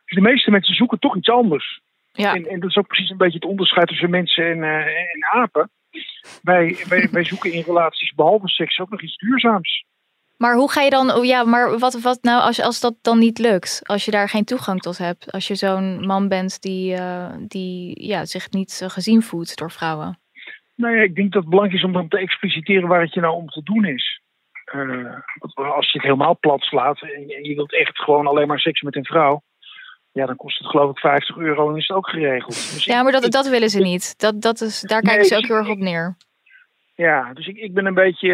Dus de meeste mensen zoeken toch iets anders. Ja. En, en dat is ook precies een beetje het onderscheid tussen mensen en, eh, en apen. Wij, wij, wij zoeken in relaties behalve seks ook nog iets duurzaams. Maar hoe ga je dan, oh ja, maar wat, wat nou als, als dat dan niet lukt? Als je daar geen toegang tot hebt? Als je zo'n man bent die, eh, die ja, zich niet eh, gezien voelt door vrouwen? Nou ja, ik denk dat het belangrijk is om dan te expliciteren waar het je nou om te doen is. Eh, als je het helemaal plat slaat en, je wilt echt gewoon alleen maar seks met een vrouw. Ja, dan kost het geloof ik 50 euro en is het ook geregeld. Dus Ja, maar dat, dat willen ze niet. Dat, dat is, daar kijken Nee, ze ook heel erg op neer. Ja, dus ik, ik ben een beetje.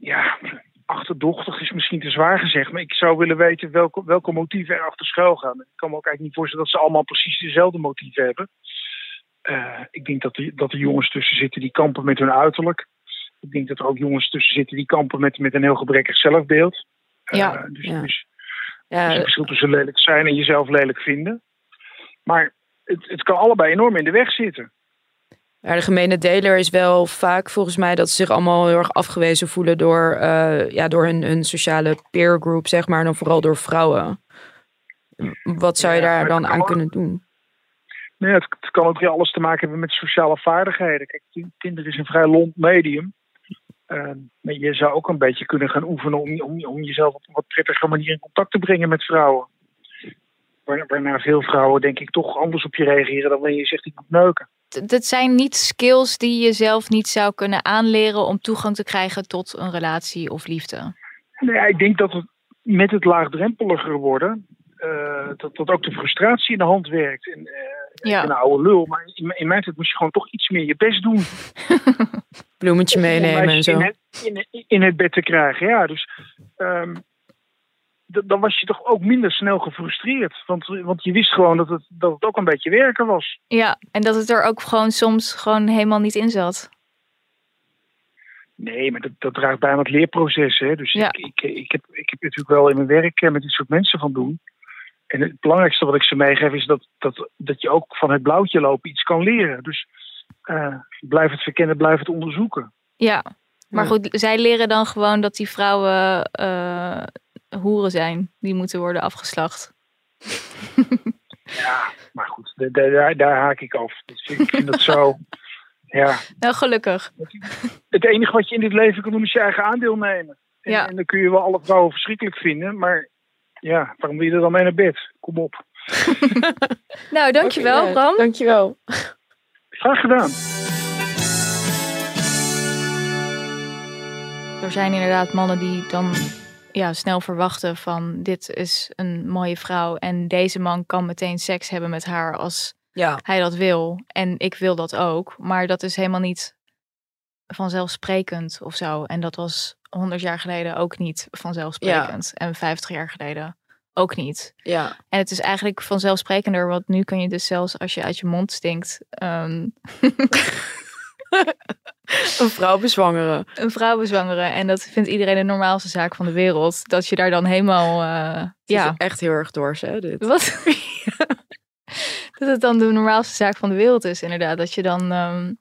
Eh, ja, achterdochtig is misschien te zwaar gezegd. Maar ik zou willen weten welke, welke motieven er achter schuil gaan. Ik kan me ook eigenlijk niet voorstellen dat ze allemaal precies dezelfde motieven hebben. Eh, ik denk dat, er- dat er jongens tussen zitten die kampen met hun uiterlijk. Ik denk dat er ook jongens tussen zitten die kampen met, met een heel gebrekkig zelfbeeld. Eh, Ja, dus, ja. dus Ja, is een verschil tussen lelijk zijn en jezelf lelijk vinden. Maar het, het kan allebei enorm in de weg zitten. Ja, de gemene deler is wel vaak volgens mij dat ze zich allemaal heel erg afgewezen voelen door, eh, ja, door hun, hun sociale peer group, zeg maar, en dan vooral door vrouwen. Wat zou je daar dan aan kunnen doen? Nee, het, het kan ook weer alles te maken hebben met sociale vaardigheden. Kijk, Tin- Tinder is een vrij lont medium. Ehm, maar je zou ook een beetje kunnen gaan oefenen om, om, om jezelf op een wat prettige manier in contact te brengen met vrouwen. Waar- Waarna veel vrouwen denk ik toch anders op je reageren dan wanneer je zegt ik moet neuken. Dat zijn niet skills die je zelf niet zou kunnen aanleren om toegang te krijgen tot een relatie of liefde. Nou ja, ik denk dat het met het laagdrempeliger worden, eh, dat, dat ook de frustratie in de hand werkt. En, eh, Ik ben een oude lul, maar in, in mijn tijd moest je gewoon toch iets meer je best doen. Bloemetje meenemen en zo. In het, in, in het bed te krijgen, ja. Dus ehm, dan was je toch ook minder snel gefrustreerd. Want, want je wist gewoon dat het, dat het ook een beetje werken was. Ja, en dat het er ook gewoon soms gewoon helemaal niet in zat. Nee, maar dat, dat draagt bij aan het leerproces. Hè? Dus Ja. ik, ik, ik, heb, ik heb natuurlijk wel in mijn werk eh, met dit soort mensen van doen. En het belangrijkste wat ik ze meegeef is dat, dat, dat je ook van het blauwtje lopen iets kan leren. Dus eh, blijf het verkennen, blijf het onderzoeken. Ja, maar Ja. goed, zij leren dan gewoon dat die vrouwen eh, hoeren zijn. Die moeten worden afgeslacht. Ja, maar goed, da- da- daar, daar haak ik af. Dus ik vind dat zo. Ja, Nou, gelukkig. het enige wat je in dit leven kan doen is je eigen aandeel nemen. En, Ja. en dan kun je wel alle vrouwen verschrikkelijk vinden, maar ja, waarom wil je er dan mee naar bed? Kom op. Nou, dankjewel, Bram. Dankjewel. Graag gedaan. Er zijn inderdaad mannen die dan ja, snel verwachten van dit is een mooie vrouw en deze man kan meteen seks hebben met haar als Ja, hij dat wil. En ik wil dat ook. Maar dat is helemaal niet vanzelfsprekend of zo. En dat was 100 jaar geleden ook niet vanzelfsprekend. En 50 jaar geleden ook niet. ja. En het is eigenlijk vanzelfsprekender, want nu kun je dus zelfs als je uit je mond stinkt, ehm, Een vrouw bezwangeren. een vrouw bezwangeren. En dat vindt iedereen de normaalste zaak van de wereld. Dat je daar dan helemaal, Het ja, echt heel erg dors, hè, dit. wat? dat het dan de normaalste zaak van de wereld is, inderdaad. Dat je dan ehm,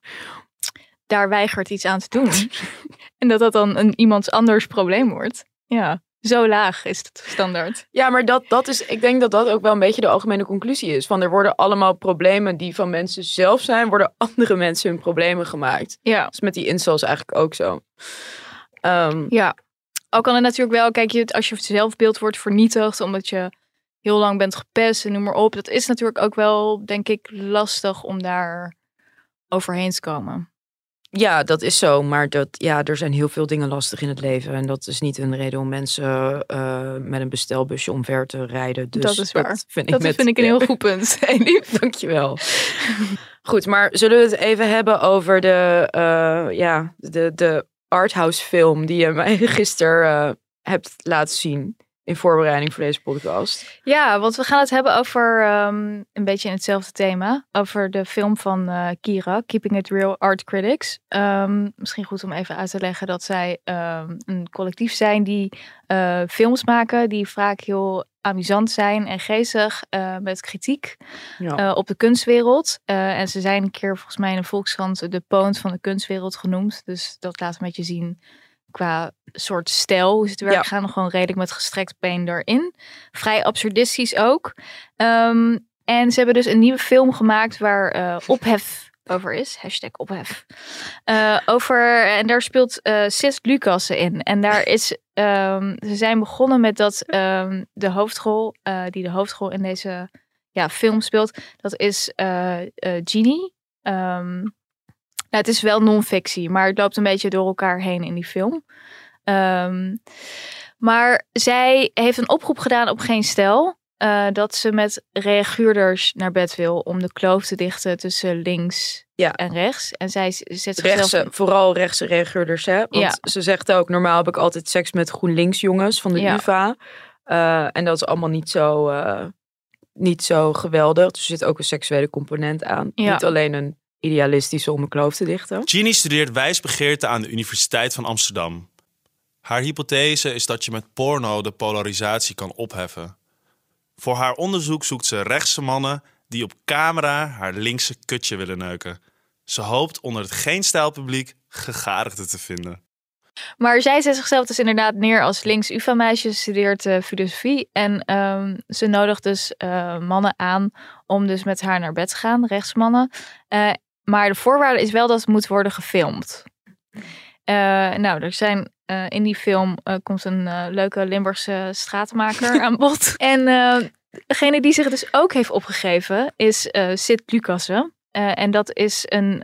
daar weigert iets aan te doen. en dat dat dan een iemands anders probleem wordt. Ja, zo laag is het standaard. Ja, maar dat, dat is, ik denk dat dat ook wel een beetje de algemene conclusie is. Van er worden allemaal problemen die van mensen zelf zijn, worden andere mensen hun problemen gemaakt. Ja. Dat is met die incels eigenlijk ook zo. Ehm, Ja, al kan het natuurlijk wel, kijk, je, als je zelfbeeld wordt vernietigd omdat je heel lang bent gepest en noem maar op. Dat is natuurlijk ook wel, denk ik, lastig om daar overheen te komen. Ja, dat is zo. Maar dat, ja, er zijn heel veel dingen lastig in het leven. En dat is niet een reden om mensen eh, met een bestelbusje omver te rijden. Dus Dat is waar. vind ik Dat met- vind ik een heel goed punt. Dankjewel. Goed, maar zullen we het even hebben over de, eh, ja, de, de arthouse film die je mij gisteren eh, hebt laten zien? In voorbereiding voor deze podcast. Ja, want we gaan het hebben over ehm, een beetje in hetzelfde thema. Over de film van eh, Kira, Keeping It Real Art Critics. Ehm, misschien goed om even uit te leggen dat zij ehm, een collectief zijn die eh, films maken. Die vaak heel amusant zijn en geestig eh, met kritiek Ja. op de kunstwereld. En ze zijn een keer volgens mij in de Volkskrant de poont van de kunstwereld genoemd. Dus dat laat een beetje zien qua soort stijl, hoe ze te werk Ja. gaan. Gewoon redelijk met gestrekt been erin. Vrij absurdistisch ook. Ehm, en ze hebben dus een nieuwe film gemaakt waar eh, ophef over is. Hashtag ophef. Eh, over, en daar speelt eh Sis Lucas in. En daar is, ehm, ze zijn begonnen met dat ehm, de hoofdrol, die de hoofdrol in deze ja, film speelt, dat is Genie. Nou, het is wel non-fictie, maar het loopt een beetje door elkaar heen in die film. Ehm, maar zij heeft een oproep gedaan op Geen Stel. eh, dat ze met reaguurders naar bed wil om de kloof te dichten tussen links Ja. en rechts. En zij zet zichzelf... Rechtse, vooral rechtse reageurders, hè? Want Ja. ze zegt ook, normaal heb ik altijd seks met GroenLinks jongens van de Ja. UvA. Eh, en dat is allemaal niet zo, eh, niet zo geweldig. Dus er zit ook een seksuele component aan. Niet alleen een idealistische om een kloof te dichten. Ginny studeert wijsbegeerte aan de Universiteit van Amsterdam. Haar hypothese is dat je met porno de polarisatie kan opheffen. Voor haar onderzoek zoekt ze rechtse mannen die op camera haar linkse kutje willen neuken. Ze hoopt onder het geen stijlpubliek gegadigden te vinden. Maar zij zet zichzelf dus inderdaad neer als links UvA-meisje, studeert eh, filosofie. En ehm, ze nodigt dus eh, mannen aan om dus met haar naar bed te gaan, rechtsmannen. Eh, maar de voorwaarde is wel dat het moet worden gefilmd. Eh, nou, er zijn eh, in die film eh, komt een leuke Limburgse straatmaker aan bod. En degene die zich dus ook heeft opgegeven is Sid Lucassen. En dat is een,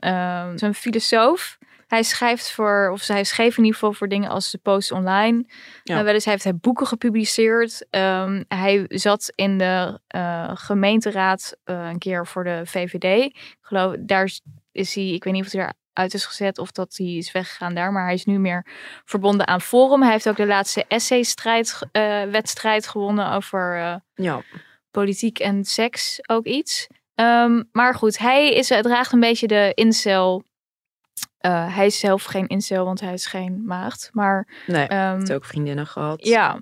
een filosoof. Hij schrijft voor, of hij schreef in ieder geval voor dingen als de Post Online. Ja. Ja. wel eens heeft hij boeken gepubliceerd. Ehm, hij zat in de eh, gemeenteraad eh, een keer voor de VVD. Ik geloof, daar is- hij, ik weet niet of hij eruit is gezet of dat hij is weggegaan daar. Maar hij is nu meer verbonden aan Forum. Hij heeft ook de laatste essay-strijd, eh, wedstrijd gewonnen over Ja. politiek en seks ook iets. Ehm, maar goed, hij is, draagt een beetje de incel. Eh, hij is zelf geen incel, want hij is geen maagd. Maar Nee, ehm, heeft ook vriendinnen gehad. ja,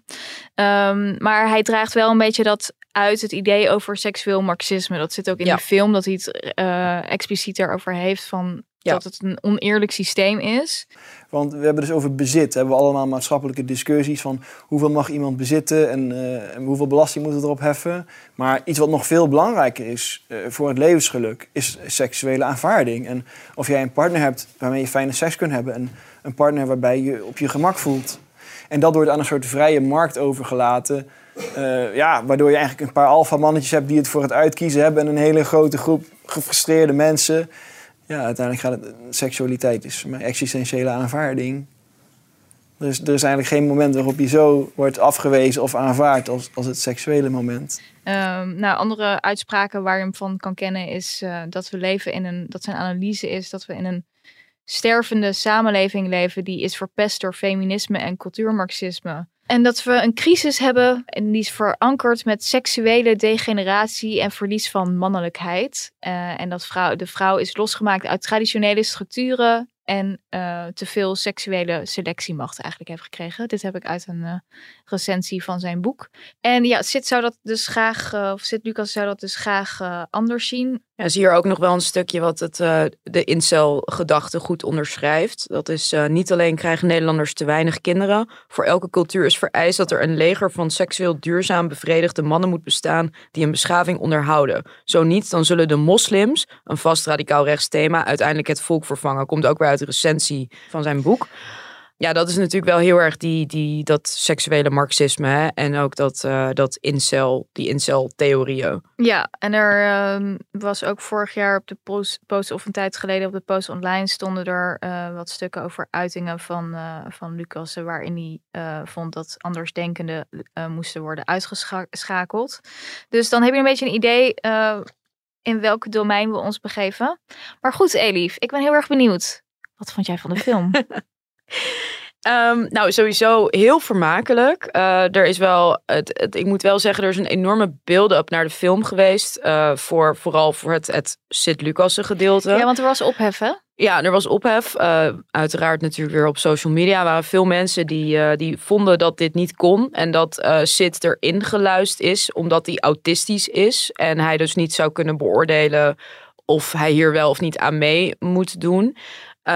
Ehm, maar hij draagt wel een beetje dat uit het idee over seksueel marxisme. Dat zit ook in Ja. de film, dat hij het eh, expliciet erover heeft van Ja. dat het een oneerlijk systeem is. Want we hebben dus over bezit. Hebben we allemaal maatschappelijke discussies van hoeveel mag iemand bezitten en, eh, en hoeveel belasting moeten we erop heffen. Maar iets wat nog veel belangrijker is eh, voor het levensgeluk, is seksuele aanvaarding. En of jij een partner hebt waarmee je fijne seks kunt hebben en een partner waarbij je op je gemak voelt. En dat wordt aan een soort vrije markt overgelaten. eh, ja, waardoor je eigenlijk een paar alfamannetjes hebt die het voor het uitkiezen hebben en een hele grote groep gefrustreerde mensen. Ja, uiteindelijk gaat het... Seksualiteit is voor mij existentiële aanvaarding. Is, er is eigenlijk geen moment waarop je zo wordt afgewezen of aanvaard als, als het seksuele moment. Ehm, nou, andere uitspraken waar je hem van kan kennen is eh, dat we leven in een, dat zijn analyse is dat we in een stervende samenleving leven die is verpest door feminisme en cultuurmarxisme. En dat we een crisis hebben en die is verankerd met seksuele degeneratie en verlies van mannelijkheid. Eh, en dat vrouw, de vrouw is losgemaakt uit traditionele structuren en eh, te veel seksuele selectiemacht eigenlijk heeft gekregen. Dit heb ik uit een eh, recensie van zijn boek. En ja, Sid zou dat dus graag, of Sid Lucas zou dat dus graag anders zien. Ja, zie hier ook nog wel een stukje wat het, eh, de incel-gedachte goed onderschrijft. Dat is eh, niet alleen krijgen Nederlanders te weinig kinderen. Voor elke cultuur is vereist dat er een leger van seksueel duurzaam bevredigde mannen moet bestaan die een beschaving onderhouden. Zo niet, dan zullen de moslims, een vast radicaal rechts thema, uiteindelijk het volk vervangen. Komt ook weer uit de recensie van zijn boek. Ja, dat is natuurlijk wel heel erg die, die, dat seksuele marxisme hè? en ook dat, eh, dat incel, die incel-theorieën. Ja, en er ehm, was ook vorig jaar op de post, post of een tijd geleden op de post online stonden er eh, wat stukken over uitingen van, eh, van Lucas, waarin hij vond dat andersdenkenden moesten worden uitgeschakeld. Dus dan heb je een beetje een idee in welk domein we ons begeven. Maar goed, Elif, ik ben heel erg benieuwd. Wat vond jij van de film? Ehm, nou, sowieso heel vermakelijk. Eh, er is wel, het, het- ik moet wel zeggen, er is een enorme build-up naar de film geweest. eh, voor, vooral voor het, het Sint-Lucassen gedeelte. Ja, want er was ophef, hè? Ja, er was ophef. Eh, uiteraard natuurlijk weer op social media waren veel mensen die, die vonden dat dit niet kon. En dat Sid erin geluisterd is, omdat hij autistisch is. En hij dus niet zou kunnen beoordelen of hij hier wel of niet aan mee moet doen. Eh,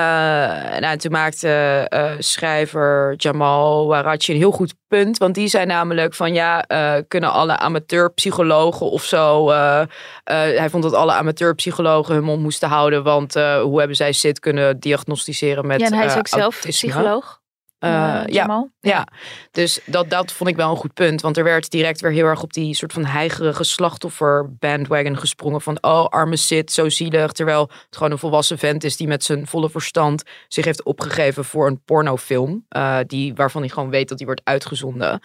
nou, toen maakte eh, schrijver Jamal Warachi een heel goed punt. Want die zei namelijk van ja, eh, kunnen alle amateurpsychologen of zo. hij vond dat alle amateurpsychologen hun mond moesten houden. Want hoe hebben zij Sid kunnen diagnosticeren met ja, en hij is ook zelf autisme? psycholoog. Eh, ja, ja, dus dat, dat vond ik wel een goed punt. Want er werd direct weer heel erg op die soort van heigerige slachtoffer bandwagon gesprongen. Van oh, arme Sid, zo zielig. Terwijl het gewoon een volwassen vent is die met zijn volle verstand zich heeft opgegeven voor een pornofilm. eh, die, waarvan hij gewoon weet dat die wordt uitgezonden.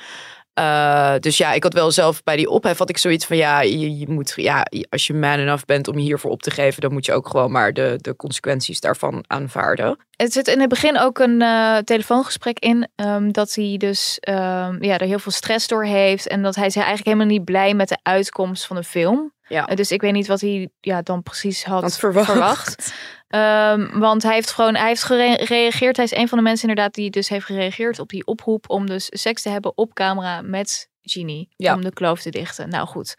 Eh, dus ja, ik had wel zelf bij die ophef had ik zoiets van ja, je, je moet ja, als je man enough bent om je hiervoor op te geven, dan moet je ook gewoon maar de, de consequenties daarvan aanvaarden. Het zit in het begin ook een eh, telefoongesprek in. ehm, dat hij dus ehm, ja, er heel veel stress door heeft. En dat hij is eigenlijk helemaal niet blij met de uitkomst van de film. Ja. Eh, dus ik weet niet wat hij ja, dan precies had, Had verwacht. verwacht. Ehm, want hij heeft gewoon hij heeft gere- gereageerd. Hij is een van de mensen inderdaad die dus heeft gereageerd op die oproep om dus seks te hebben op camera met Genie. Ja. Om de kloof te dichten. Nou goed.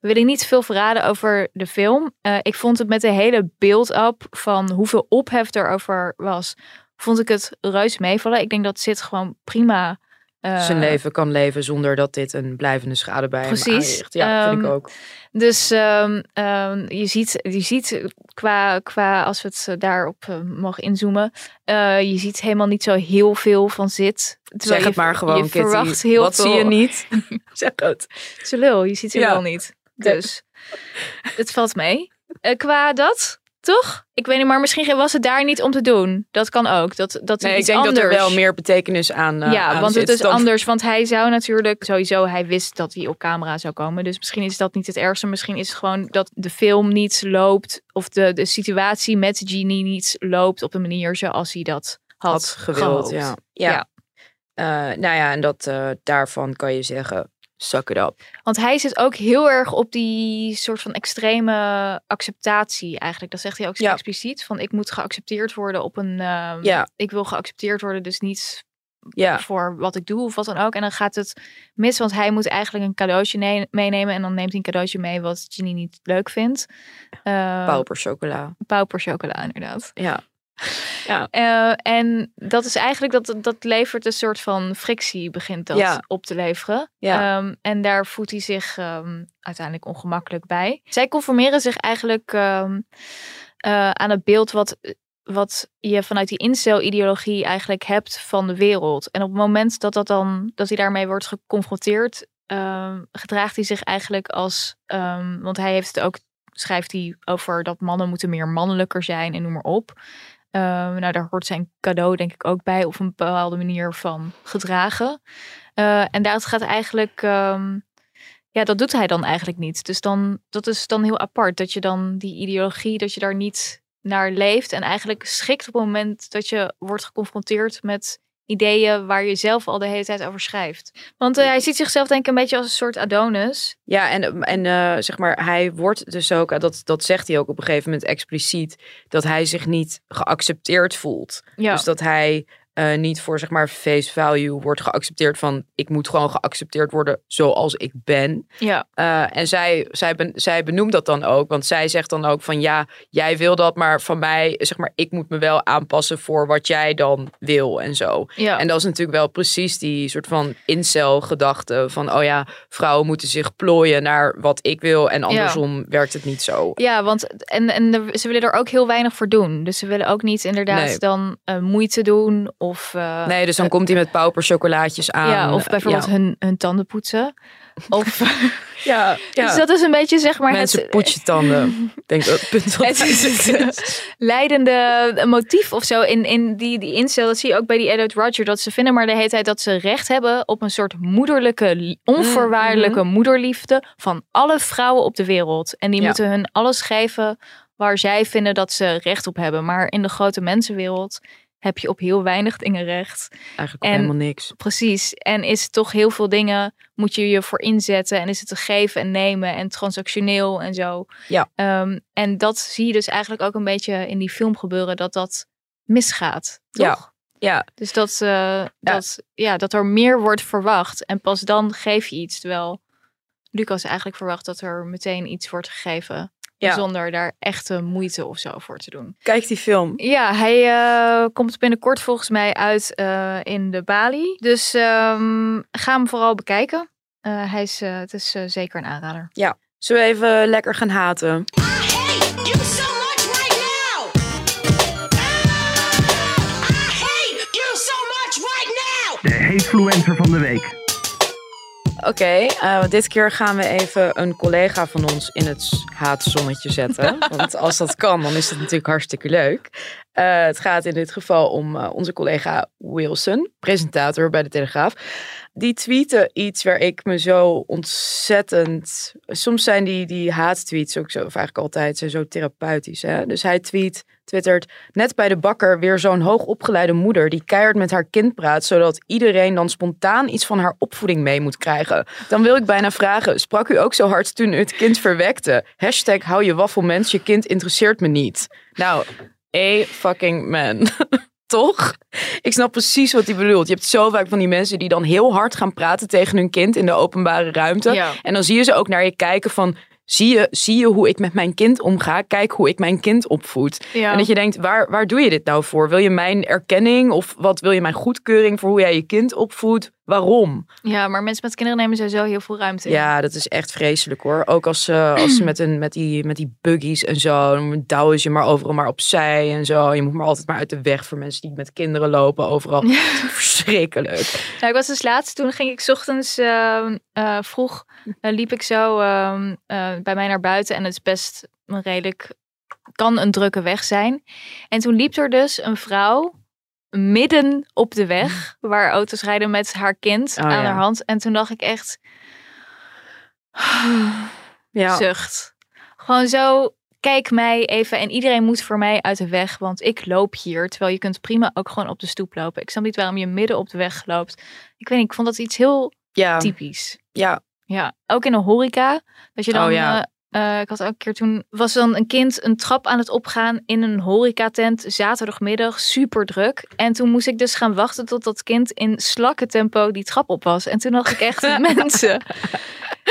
We willen niet veel verraden over de film. Eh, ik vond het met de hele build-up van hoeveel ophef er over was, vond ik het reus meevallen. Ik denk dat Sid gewoon prima. Eh, zijn leven kan leven zonder dat dit een blijvende schade bij hem Precies. aanricht. Ja, vind ik Ehm, ook. Dus ehm, ehm, je, ziet, je ziet qua, qua, als we het eh, daarop eh, mogen inzoomen, eh, je ziet helemaal niet zo heel veel van zit. Zeg het je- maar gewoon, Je Kitty. verwacht heel Wat veel. zie je niet? zeg het. Ze lul, je ziet Ja. wel niet. Dus het valt mee. Eh, qua dat, toch? Ik weet niet, maar misschien was het daar niet om te doen. Dat kan ook. Dat, dat Nee, ik denk anders. dat er wel meer betekenis aan eh, ja, aan want het is dan- anders. Want hij zou natuurlijk sowieso, hij wist dat hij op camera zou komen. Dus misschien is dat niet het ergste. Misschien is het gewoon dat de film niet loopt. Of de, de situatie met Genie niet loopt op de manier zoals hij dat had, had gewild. gehoopt. Ja. Ja. Eh, nou ja, en dat, eh, daarvan kan je zeggen, suck it up. Want hij zit ook heel erg op die soort van extreme acceptatie eigenlijk. Dat zegt hij ook zo Ja. expliciet. Van ik moet geaccepteerd worden op een... ehm, Ja. Ik wil geaccepteerd worden, dus niet Ja. voor wat ik doe of wat dan ook. En dan gaat het mis, want hij moet eigenlijk een cadeautje ne- meenemen. En dan neemt hij een cadeautje mee wat Ginny niet leuk vindt. Uh, Pauper chocola. Pauper chocola, inderdaad. Ja. Ja. Eh, en dat is eigenlijk, dat, dat levert een soort van frictie, begint dat Ja. op te leveren. Ja. Ehm, en daar voelt hij zich ehm, uiteindelijk ongemakkelijk bij. Zij conformeren zich eigenlijk ehm, eh, aan het beeld wat, wat je vanuit die incel-ideologie eigenlijk hebt van de wereld. En op het moment dat, dat, dan, dat hij daarmee wordt geconfronteerd, gedraagt hij zich eigenlijk als, want hij heeft het ook, schrijft hij over dat mannen moeten meer mannelijker zijn en noem maar op. Ehm, nou, daar hoort zijn cadeau denk ik ook bij op een bepaalde manier van gedragen. Eh, en daar gaat eigenlijk, ehm, ja, dat doet hij dan eigenlijk niet. Dus dan, dat is dan heel apart dat je dan die ideologie, dat je daar niet naar leeft en eigenlijk schikt op het moment dat je wordt geconfronteerd met ideeën waar je zelf al de hele tijd over schrijft. Want eh, hij ziet zichzelf denk ik een beetje als een soort Adonis. Ja, en, en eh, zeg maar, hij wordt dus ook, dat, dat zegt hij ook op een gegeven moment expliciet, dat hij zich niet geaccepteerd voelt. Ja. Dus dat hij eh, niet voor zeg maar face value wordt geaccepteerd van ik moet gewoon geaccepteerd worden zoals ik ben. Ja. Eh, en zij, zij, ben, zij benoemt dat dan ook, want zij zegt dan ook van ja, jij wil dat, maar van mij, zeg maar, ik moet me wel aanpassen voor wat jij dan wil en zo. Ja. En dat is natuurlijk wel precies die soort van incel-gedachte van oh ja, vrouwen moeten zich plooien naar wat ik wil en andersom werkt het niet zo. Ja, want en, en ze willen er ook heel weinig voor doen. Dus ze willen ook niet inderdaad Nee. dan eh, moeite doen of... eh, Nee, dus dan komt hij met pauperchocolaatjes aan. Ja, of bijvoorbeeld Ja. hun, hun tanden poetsen. Of, Ja, ja. Dus dat is een beetje zeg maar Mensen het, poets je tanden. Ik denk het punt het, is het leidende motief of zo in, in die, die incel. Dat zie je ook bij die Elliot Roger. Dat ze vinden maar de hele tijd dat ze recht hebben op een soort moederlijke, li- onvoorwaardelijke moederliefde van alle vrouwen op de wereld. En die Ja. moeten hun alles geven waar zij vinden dat ze recht op hebben. Maar in de grote mensenwereld heb je op heel weinig dingen recht. Eigenlijk En- helemaal niks. Precies. En is toch heel veel dingen moet je je voor inzetten. En is het te geven en nemen en transactioneel en zo. Ja. Ehm, en dat zie je dus eigenlijk ook een beetje in die film gebeuren. Dat dat misgaat. Toch? Ja. Ja, Dus dat, eh, Dat, ja, dat er meer wordt verwacht. En pas dan geef je iets. Terwijl Lucas eigenlijk verwacht dat er meteen iets wordt gegeven. Ja. Zonder daar echte moeite of zo voor te doen. kijk die film. Ja, hij eh, komt binnenkort volgens mij uit eh, in de Bali. Dus ehm, ga hem vooral bekijken. Eh, hij is, het is zeker een aanrader. Ja. Zullen we even lekker gaan haten? De hatefluencer van de week. Oké, eh, dit keer gaan we even een collega van ons in het haatzonnetje zetten. Want als dat kan, dan is dat natuurlijk hartstikke leuk. Eh, het gaat in dit geval om eh, onze collega Wilson, presentator bij de Telegraaf. Die tweette iets waar ik me zo ontzettend... Soms zijn die, die haattweets ook zo, of eigenlijk altijd, zijn zo therapeutisch. Hè? Dus hij tweet, twittert, net bij de bakker weer zo'n hoogopgeleide moeder... die keihard met haar kind praat, zodat iedereen dan spontaan iets van haar opvoeding mee moet krijgen. Dan wil ik bijna vragen, sprak u ook zo hard toen u het kind verwekte? Hashtag hou je waffelmens, je kind interesseert me niet. Nou, a fucking man. Toch? Ik snap precies wat hij bedoelt. Je hebt zo vaak van die mensen die dan heel hard gaan praten tegen hun kind in de openbare ruimte. Ja. En dan zie je ze ook naar je kijken van... Zie je, zie je hoe ik met mijn kind omga? Kijk hoe ik mijn kind opvoed. Ja. En dat je denkt, waar, waar doe je dit nou voor? Wil je mijn erkenning of wat wil je mijn goedkeuring voor hoe jij je kind opvoedt? Waarom? Ja, maar mensen met kinderen nemen sowieso heel veel ruimte in. Ja, dat is echt vreselijk hoor. Ook als, ze als ze met, een, met, die, met die buggies en zo, dan douwen ze je maar overal maar opzij en zo. Je moet maar altijd maar uit de weg voor mensen die met kinderen lopen overal. Verschrikkelijk. Nou, ik was dus laatst, toen ging ik 's ochtends eh, eh, vroeg, eh, liep ik zo ehm, eh, bij mij naar buiten. En het is best een redelijk, kan een drukke weg zijn. En toen liep er dus een vrouw midden op de weg, waar auto's rijden met haar kind Oh, aan ja. haar hand. En toen dacht ik echt, Ja. zucht. Gewoon zo, kijk mij even en iedereen moet voor mij uit de weg, want ik loop hier. Terwijl je kunt prima ook gewoon op de stoep lopen. Ik snap niet waarom je midden op de weg loopt. Ik weet niet, ik vond dat iets heel Ja. typisch. Ja. Ja, ook in de horeca. Dat je dan, Oh, ja. eh, eh, ik had ook een keer toen, was dan een kind een trap aan het opgaan in een horecatent, zaterdagmiddag, super druk. En toen moest ik dus gaan wachten tot dat kind in slakkentempo die trap op was. En toen dacht ik echt, mensen,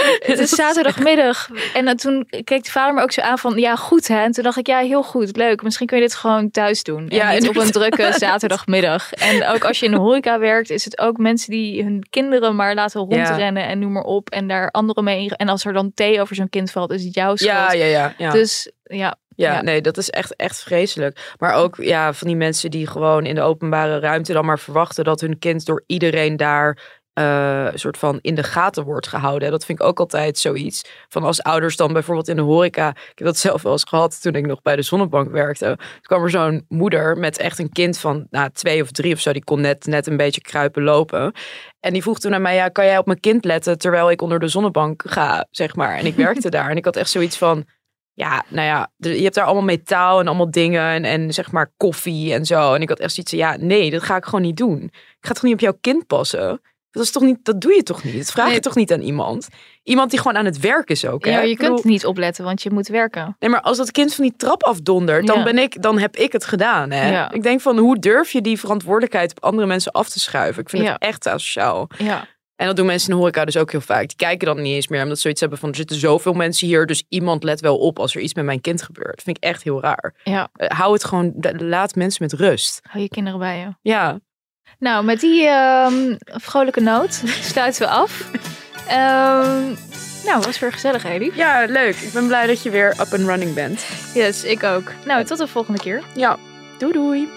het is zaterdagmiddag. En dan toen keek de vader me ook zo aan van, ja goed hè. En toen dacht ik, ja heel goed, leuk. Misschien kun je dit gewoon thuis doen. Ja, Ja, niet op een drukke zaterdagmiddag. En ook als je in de horeca werkt, is het ook mensen die hun kinderen maar laten rondrennen en noem maar op. En daar anderen mee. En als er dan thee over zo'n kind valt, is het jouw schuld. Ja, ja, ja. ja. Dus ja. Ja, nee, dat is echt, echt vreselijk. Maar ook ja, van die mensen die gewoon in de openbare ruimte dan maar verwachten dat hun kind door iedereen daar een soort van in de gaten wordt gehouden. Dat vind ik ook altijd zoiets. Van als ouders dan bijvoorbeeld in de horeca. Ik heb dat zelf wel eens gehad toen ik nog bij de zonnebank werkte. Toen kwam er zo'n moeder met echt een kind van nou, twee of drie of zo. Die kon net, net een beetje kruipen lopen. En die vroeg toen aan mij, ja, kan jij op mijn kind letten terwijl ik onder de zonnebank ga, zeg maar. En ik werkte daar en ik had echt zoiets van, ja, nou ja, je hebt daar allemaal metaal en allemaal dingen en, en zeg maar koffie en zo. En ik had echt zoiets van, ja, nee, dat ga ik gewoon niet doen. Ik ga toch niet op jouw kind passen? Dat is toch niet, dat doe je toch niet? Dat vraag je Nee. toch niet aan iemand? Iemand die gewoon aan het werk is ook. Hè? Ja, je bedoel- kunt niet opletten, want je moet werken. Nee, maar als dat kind van die trap afdondert, dan, Ja. ben ik, dan heb ik het gedaan. Hè? Ja. Ik denk van, hoe durf je die verantwoordelijkheid op andere mensen af te schuiven? Ik vind Ja. het echt asociaal. Ja. En dat doen mensen in de horeca dus ook heel vaak. Die kijken dan niet eens meer, omdat ze zoiets hebben van... er zitten zoveel mensen hier, dus iemand let wel op als er iets met mijn kind gebeurt. Dat vind ik echt heel raar. Ja. Eh, hou het gewoon, laat mensen met rust. Hou je kinderen bij je. Ja, Nou, met die ehm, vrolijke noot sluiten we af. Ehm, nou, was weer gezellig, Elie. ja, leuk. Ik ben blij dat je weer up and running bent. Yes, ik ook. Nou, tot de volgende keer. Ja, doei doei.